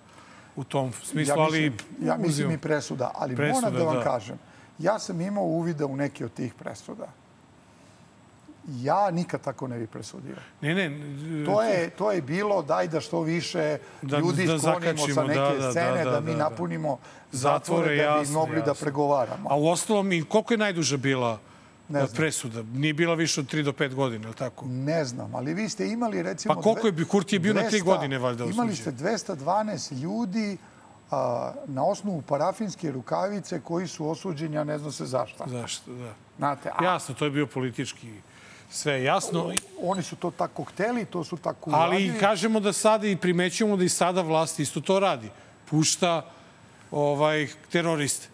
u tom smislu, ja mislim, ali... Ja mislim i presuda, ali presuda, moram da vam da. kažem, Ja sam imao uvida u neke od tih presuda. Ja nikad tako ne bi presudio. Ne, ne. To je, to je bilo daj da što više da, ljudi da sklonimo sa neke da, da, scene, da, da, da mi da, napunimo zatvore, da bi mogli jasno. da pregovaramo. A u ostalom, koliko je najduža bila ne znam. presuda? Nije bila više od 3 do 5 godina, ili tako? Ne znam, ali vi ste imali recimo... Pa koliko je bi Kurti je bio 200, na 3 godine, valjda, osuđen? Imali ste 212 ljudi a, na osnovu parafinske rukavice koji su osuđeni, a ne zna se zašto. Zašto, da. Znate, a... Jasno, to je bio politički Sve jasno. Oni su to tako hteli, to su tako Ali uradili. kažemo da sada i primećujemo da i sada vlast isto to radi. Pušta ovaj, teroriste.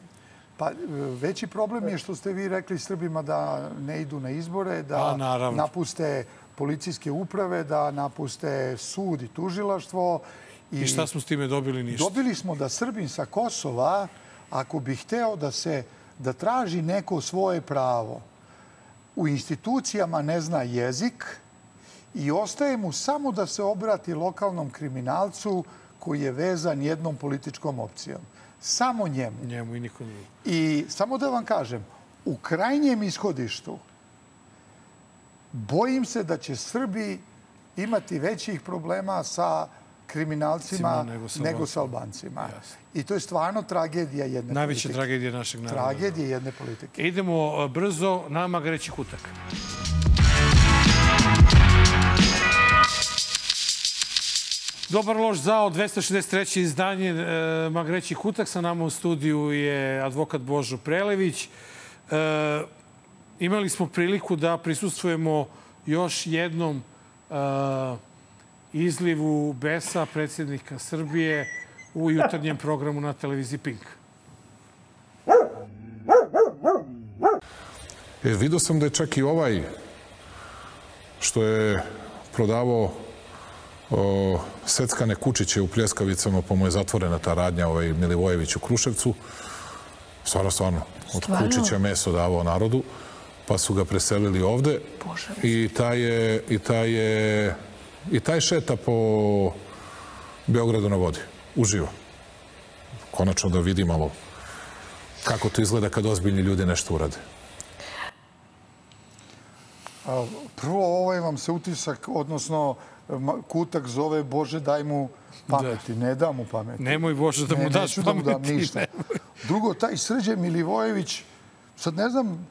Pa, e, veći problem je što ste vi rekli Srbima da ne idu na izbore, da Pa, napuste policijske uprave, da napuste sud i tužilaštvo. I šta smo s time dobili? Ništa. Dobili smo da Srbin sa Kosova, ako bi hteo da se da traži neko svoje pravo, u institucijama ne zna jezik i ostaje mu samo da se obrati lokalnom kriminalcu koji je vezan jednom političkom opcijom. Samo njemu. Njemu i nikom drugom. I samo da vam kažem, u krajnjem ishodištu bojim se da će Srbi imati većih problema sa kriminalcima Nego sa nego sa Albancima. I to je stvarno tragedija jedne Najveća politike. tragedija našeg naroda. Tragedija jedne politike. Idemo e, brzo na Magreći kutak. Dobar loš zao, 263. izdanje e, Magreći kutak. Sa nama u studiju je advokat Božo Prelević. E, imali smo priliku da prisustvujemo još jednom e, izlivu besa predsjednika Srbije u jutarnjem programu na televiziji Pink. E, vidio sam da je čak i ovaj što je prodavao o, seckane kučiće u Pljeskavicama, pa mu je zatvorena ta radnja, ovaj Milivojević u Kruševcu. Stvarno, stvarno. Od Stvarno? kučića meso davao narodu, pa su ga preselili ovde. Bože. I taj je, i taj je, i taj šeta po Beogradu na vodi. Uživo. Konačno da vidi malo kako to izgleda kad ozbiljni ljudi nešto urade. Prvo, ovaj vam se utisak, odnosno kutak zove Bože daj mu pameti. Ne da mu pameti. Nemoj Bože da mu ne, daš neću da mu dam pameti, ništa. Drugo, taj Srđe Milivojević, sad ne znam,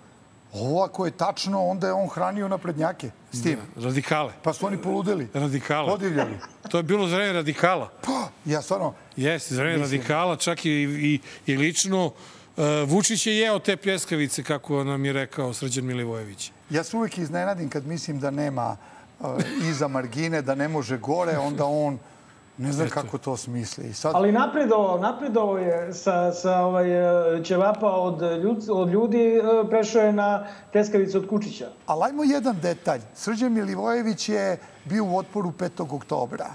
ovo ako je tačno, onda je on hranio naprednjake s tim. Radikale. Pa su oni poludeli. Radikale. Podivljali. To je bilo vreme radikala. Pa, ja stvarno, Jeste, vreme Mislim. radikala, čak i, i, i lično. Uh, Vučić je jeo te pljeskavice, kako nam je rekao Srđan Milivojević. ja se uvijek iznenadim kad mislim da nema uh, iza margine, da ne može gore, onda on ne znam kako to smisli. I sad, Ali napredovao, napredovao je sa, sa ovaj, e, ćevapa od, ljud, od ljudi, e, prešao je na pljeskavicu od Kučića. Ali ajmo jedan detalj. Srđan Milivojević je bio u otporu 5. oktobra.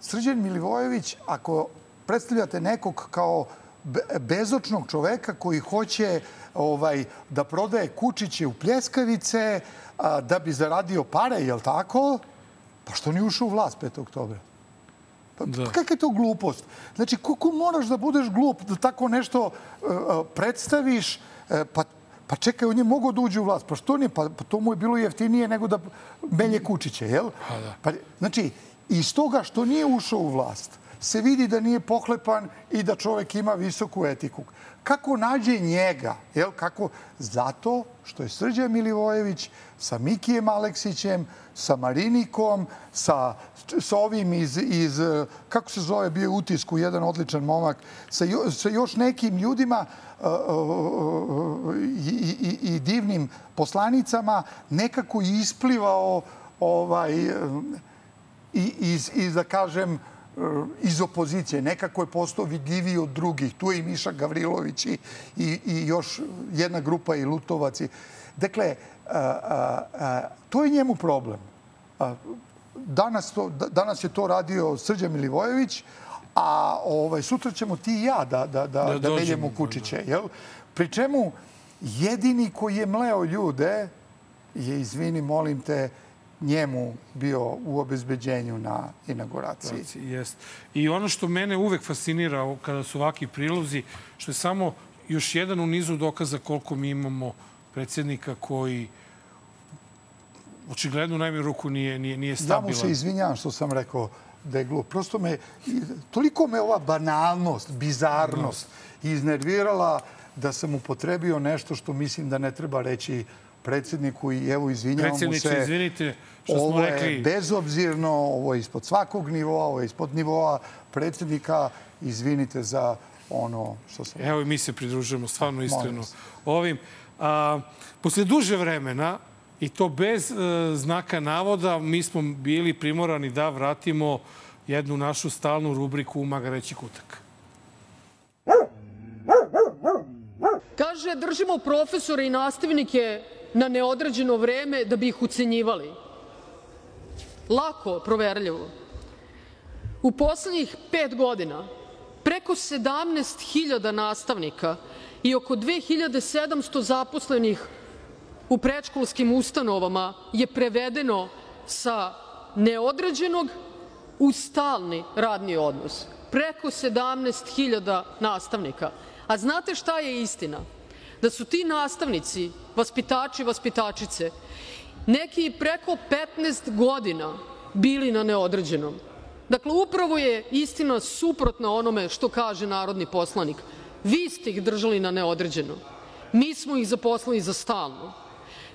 Srđan Milivojević, ako predstavljate nekog kao be- bezočnog čoveka koji hoće ovaj, da prodaje kučiće u pljeskavice a, da bi zaradio pare, jel tako? Pa što nije ušao u vlast 5. oktobra? Pa, Da. kakva je to glupost? Znači, koliko moraš da budeš glup da tako nešto uh, predstaviš, uh, pa Pa čekaj, on je mogao da uđe u vlast. Pa što nije? Pa, pa to mu je bilo jeftinije nego da melje kučiće, jel? Pa, da. pa, znači, iz toga što nije ušao u vlast, se vidi da nije pohlepan i da čovek ima visoku etiku. Kako nađe njega? Jel? Kako? Zato što je Srđan Milivojević sa Mikijem Aleksićem, sa Marinikom, sa, sa ovim iz, iz, kako se zove, bio utisku, jedan odličan momak, sa, jo, sa još nekim ljudima uh, uh, i, i, i divnim poslanicama, nekako isplivao ovaj, i, iz, iz, da kažem, iz opozicije. Nekako je postao vidljiviji od drugih. Tu je i Miša Gavrilović i, i, i još jedna grupa i Lutovac. Dakle, a, a, a, to je njemu problem. A, danas, to, da- danas je to radio Srđan Milivojević, a ovaj, sutra ćemo ti i ja da, da, da, da, da meljemo kučiće. Jel? Pri čemu jedini koji je mleo ljude je, izvini, molim te, njemu bio u obezbeđenju na inauguraciji. Jest. I ono što mene uvek fascinira kada su ovakvi prilozi, što je samo još jedan u nizu dokaza koliko mi imamo predsjednika koji očigledno u najmanju ruku nije, nije, nije Ja mu stabilan. se izvinjavam što sam rekao da je glup. Prosto me, toliko me ova banalnost, bizarnost iznervirala da sam upotrebio nešto što mislim da ne treba reći predsjedniku i evo izvinjavam mu Predsjedniče, se. izvinite što smo Ovo je rekli... bezobzirno, ovo je ispod svakog nivoa, ovo je ispod nivoa predsjednika. Izvinite za ono što sam... Evo i mi se pridružujemo stvarno iskreno ovim. A, posle duže vremena I to bez e, znaka navoda mi smo bili primorani da vratimo jednu našu stalnu rubriku Magareći kutak. Kaže, držimo profesore i nastavnike na neodređeno vreme da bi ih ucenjivali. Lako proverljivo. U poslednjih pet godina preko 17.000 nastavnika i oko 2.700 zaposlenih u predškolskim ustanovama je prevedeno sa neodređenog u stalni radni odnos. Preko 17.000 nastavnika. A znate šta je istina? Da su ti nastavnici, vaspitači, vaspitačice, neki preko 15 godina bili na neodređenom. Dakle, upravo je istina suprotna onome što kaže narodni poslanik. Vi ste ih držali na neodređeno. Mi smo ih zaposlili za stalno.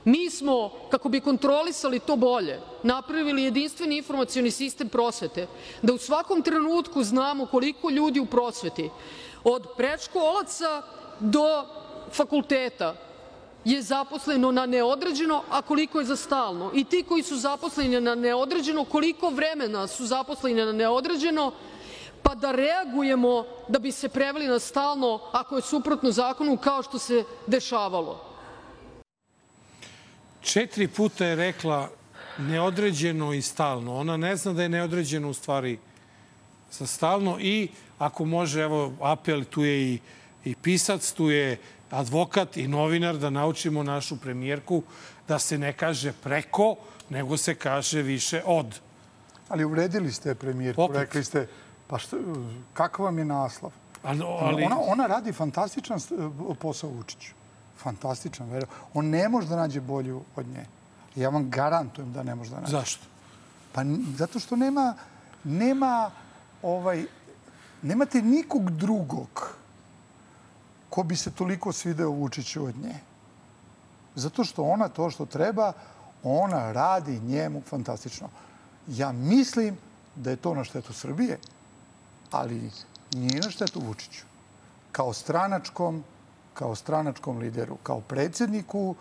Mi smo, kako bi kontrolisali to bolje, napravili jedinstveni informacioni sistem prosvete, da u svakom trenutku znamo koliko ljudi u prosveti, od predškolaca do fakulteta, je zaposleno na neodređeno, a koliko je za stalno. I ti koji su zaposleni na neodređeno, koliko vremena su zaposleni na neodređeno, pa da reagujemo da bi se preveli na stalno ako je suprotno zakonu, kao što se dešavalo. Četiri puta je rekla neodređeno i stalno. Ona ne zna da je neodređeno u stvari sa stalno i ako može, evo, apel, tu je i, i pisac, tu je advokat i novinar da naučimo našu premijerku da se ne kaže preko, nego se kaže više od. Ali uvredili ste premijerku, Opet. rekli ste, pa što, kakav vam je naslov? Ali, ali... Ona, ona radi fantastičan posao Vučiću. Fantastičan, verujem. On ne može da nađe bolju od nje. Ja vam garantujem da ne može da nađe. Zašto? Pa zato što nema, nema ovaj, nemate nikog drugog ko bi se toliko svideo Vučiću od nje. Zato što ona to što treba, ona radi njemu fantastično. Ja mislim da je to na štetu Srbije, ali nije na štetu Vučiću. Kao stranačkom, kao stranačkom lideru, kao predsedniku,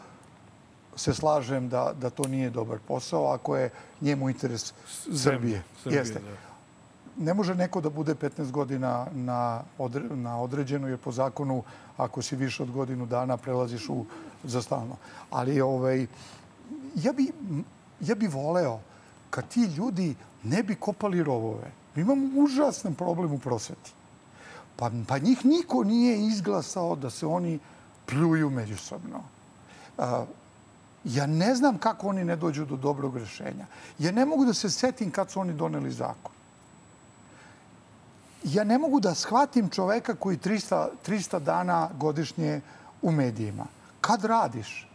se slažem da, da to nije dobar posao ako je njemu interes Srbije. Srbije Jeste. Da ne može neko da bude 15 godina na, na određenu, jer po zakonu ako si više od godinu dana prelaziš u za stalno. Ali ovaj, ja, bi, ja bi voleo kad ti ljudi ne bi kopali rovove. Mi imamo užasan problem u prosveti. Pa, pa njih niko nije izglasao da se oni pljuju međusobno. A, ja ne znam kako oni ne dođu do dobrog rešenja. Ja ne mogu da se setim kad su oni doneli zakon ja ne mogu da shvatim čoveka koji 300, 300 dana godišnje u medijima. Kad radiš?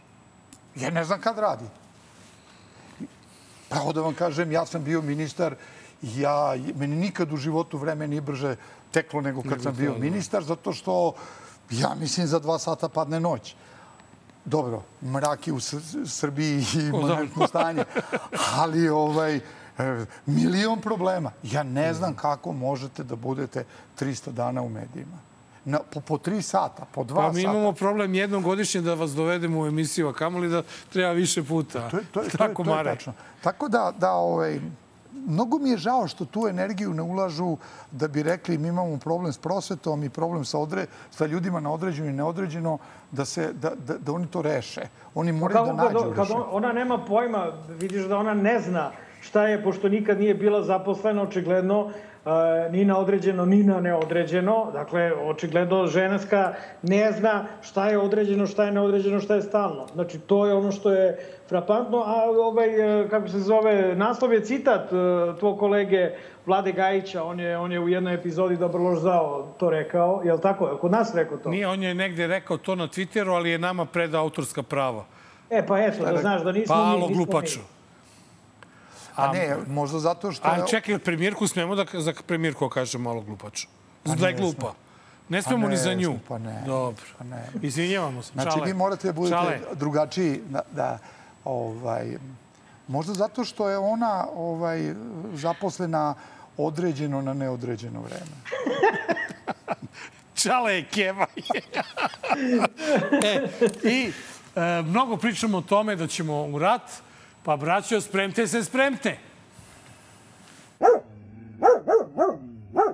Ja ne znam kad radi. Pravo da vam kažem, ja sam bio ministar ja, meni nikad u životu vreme nije brže teklo nego kad sam bio da. ministar, zato što ja mislim za dva sata padne noć. Dobro, mrak je u Srbiji i imanentno stanje, ali ovaj, milion problema. Ja ne znam kako možete da budete 300 dana u medijima. Na, po, po tri sata, po dva sata. Pa mi sata. imamo problem jednom godišnje da vas dovedemo u emisiju, a kamoli da treba više puta. To je, to je, Tako, to je, to je tačno. Tako da, da ovaj, mnogo mi je žao što tu energiju ne ulažu da bi rekli mi imamo problem s prosvetom i problem sa, odre, sa ljudima na određeno i neodređeno, da, se, da, da, da oni to reše. Oni moraju da nađu kad, kad ona nema pojma, vidiš da ona ne zna šta je, pošto nikad nije bila zaposlena, očigledno, ni na određeno, ni na neodređeno. Dakle, očigledno ženska ne zna šta je određeno, šta je neodređeno, šta je stalno. Znači, to je ono što je frapantno. A ovaj, e, kako se zove, naslov je citat e, tvoj kolege Vlade Gajića. On je, on je u jednoj epizodi Dobro lož zao to rekao. Je li tako? Kod nas rekao to? Nije, on je negde rekao to na Twitteru, ali je nama predao autorska prava. E, pa eto, da znaš da nismo pa, mi. Pa, glupaču. Mi. A ne, možda zato što... A čekaj, premijerku smemo da za premijerku kaže malo glupaču. Pa da je glupa. Ne smemo pa ne, ni za nju. Pa ne. Dobro. Pa ne. Izvinjavamo se. Znači, Čale. vi morate da budete Čale. drugačiji. Da, da, ovaj, možda zato što je ona ovaj, zaposlena određeno na neodređeno vreme. Čale je keva. e, I E, mnogo pričamo o tome da ćemo u rat, pa braćo, spremte se, spremte.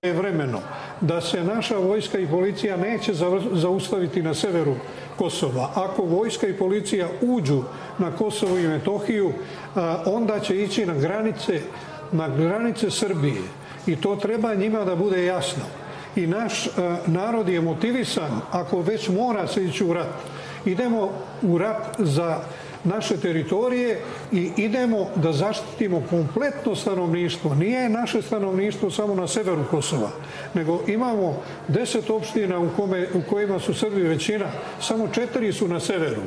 je vremeno da se naša vojska i policija neće zaustaviti na severu Kosova. Ako vojska i policija uđu na Kosovo i Metohiju, onda će ići na granice, na granice Srbije. I to treba njima da bude jasno. I naš narod je motivisan, ako već mora se ići u rat. Idemo u rat za naše teritorije i idemo da zaštitimo kompletno stanovništvo. Nije naše stanovništvo samo na severu Kosova, nego imamo deset opština u, kome, u kojima su Srbi većina, samo četiri su na severu.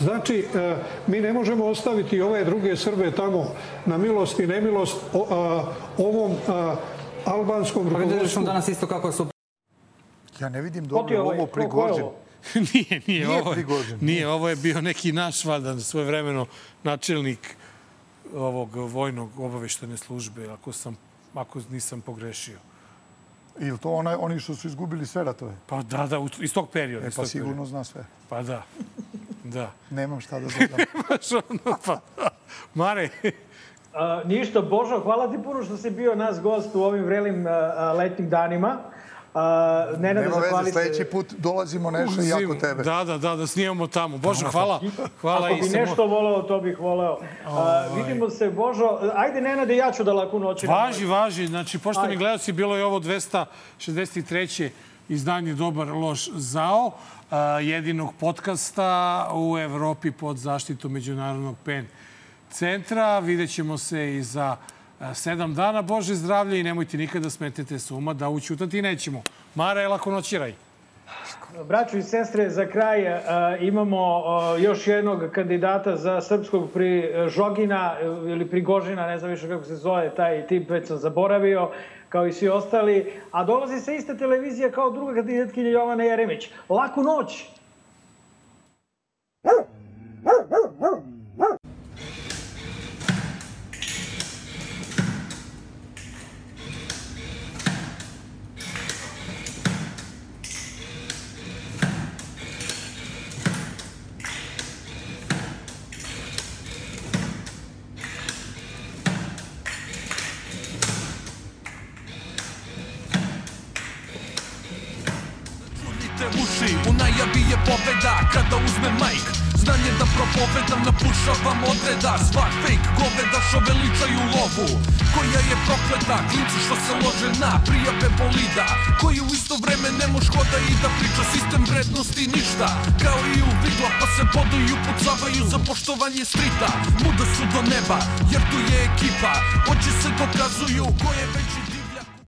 Znači, e, mi ne možemo ostaviti ove druge Srbe tamo na milost i nemilost ovom albanskom pa rukovodstvu. danas isto kako su... Ja ne vidim dobro ovo Prigožin. nije, nije, nije ovo, Prigožin. Nije, ovo je bio neki naš, valjda, svoje vremeno načelnik ovog vojnog obaveštene službe, ako, sam, ako nisam pogrešio. Ili to onaj, oni što su izgubili sve ratove? Pa da, da, iz tog perioda. E, pa sigurno perioda. zna sve. Pa da, da. Nemam šta da dodam. Nemaš ono, pa Mare, A, ništa, Božo, hvala ti puno što si bio nas gost u ovim vrelim a, letnim danima. A, Nenade, Nema veze, sledeći put dolazimo nešto i jako tebe. Da, da, da, da snimamo tamo. Božo, hvala. hvala Ako bi nešto voleo, to bih voleo. A, vidimo se, Božo. Ajde, Nenade, ja ću da laku noći. Važi, važi. Znači, poštovani gledalci, bilo je ovo 263. izdanje Dobar loš zao, jedinog podcasta u Evropi pod zaštitom Međunarodnog PEN centra. Vidjet ćemo se i za sedam dana. Bože zdravlje i nemojte nikada smetete suma da učutati nećemo. Mara, lako noćiraj. Braćo i sestre, za kraj imamo još jednog kandidata za srpskog pri Žogina ili Prigožina, ne znam više kako se zove taj tip, već sam zaboravio, kao i svi ostali. A dolazi se ista televizija kao druga kandidatkinja Jovana Jeremić. Laku noć!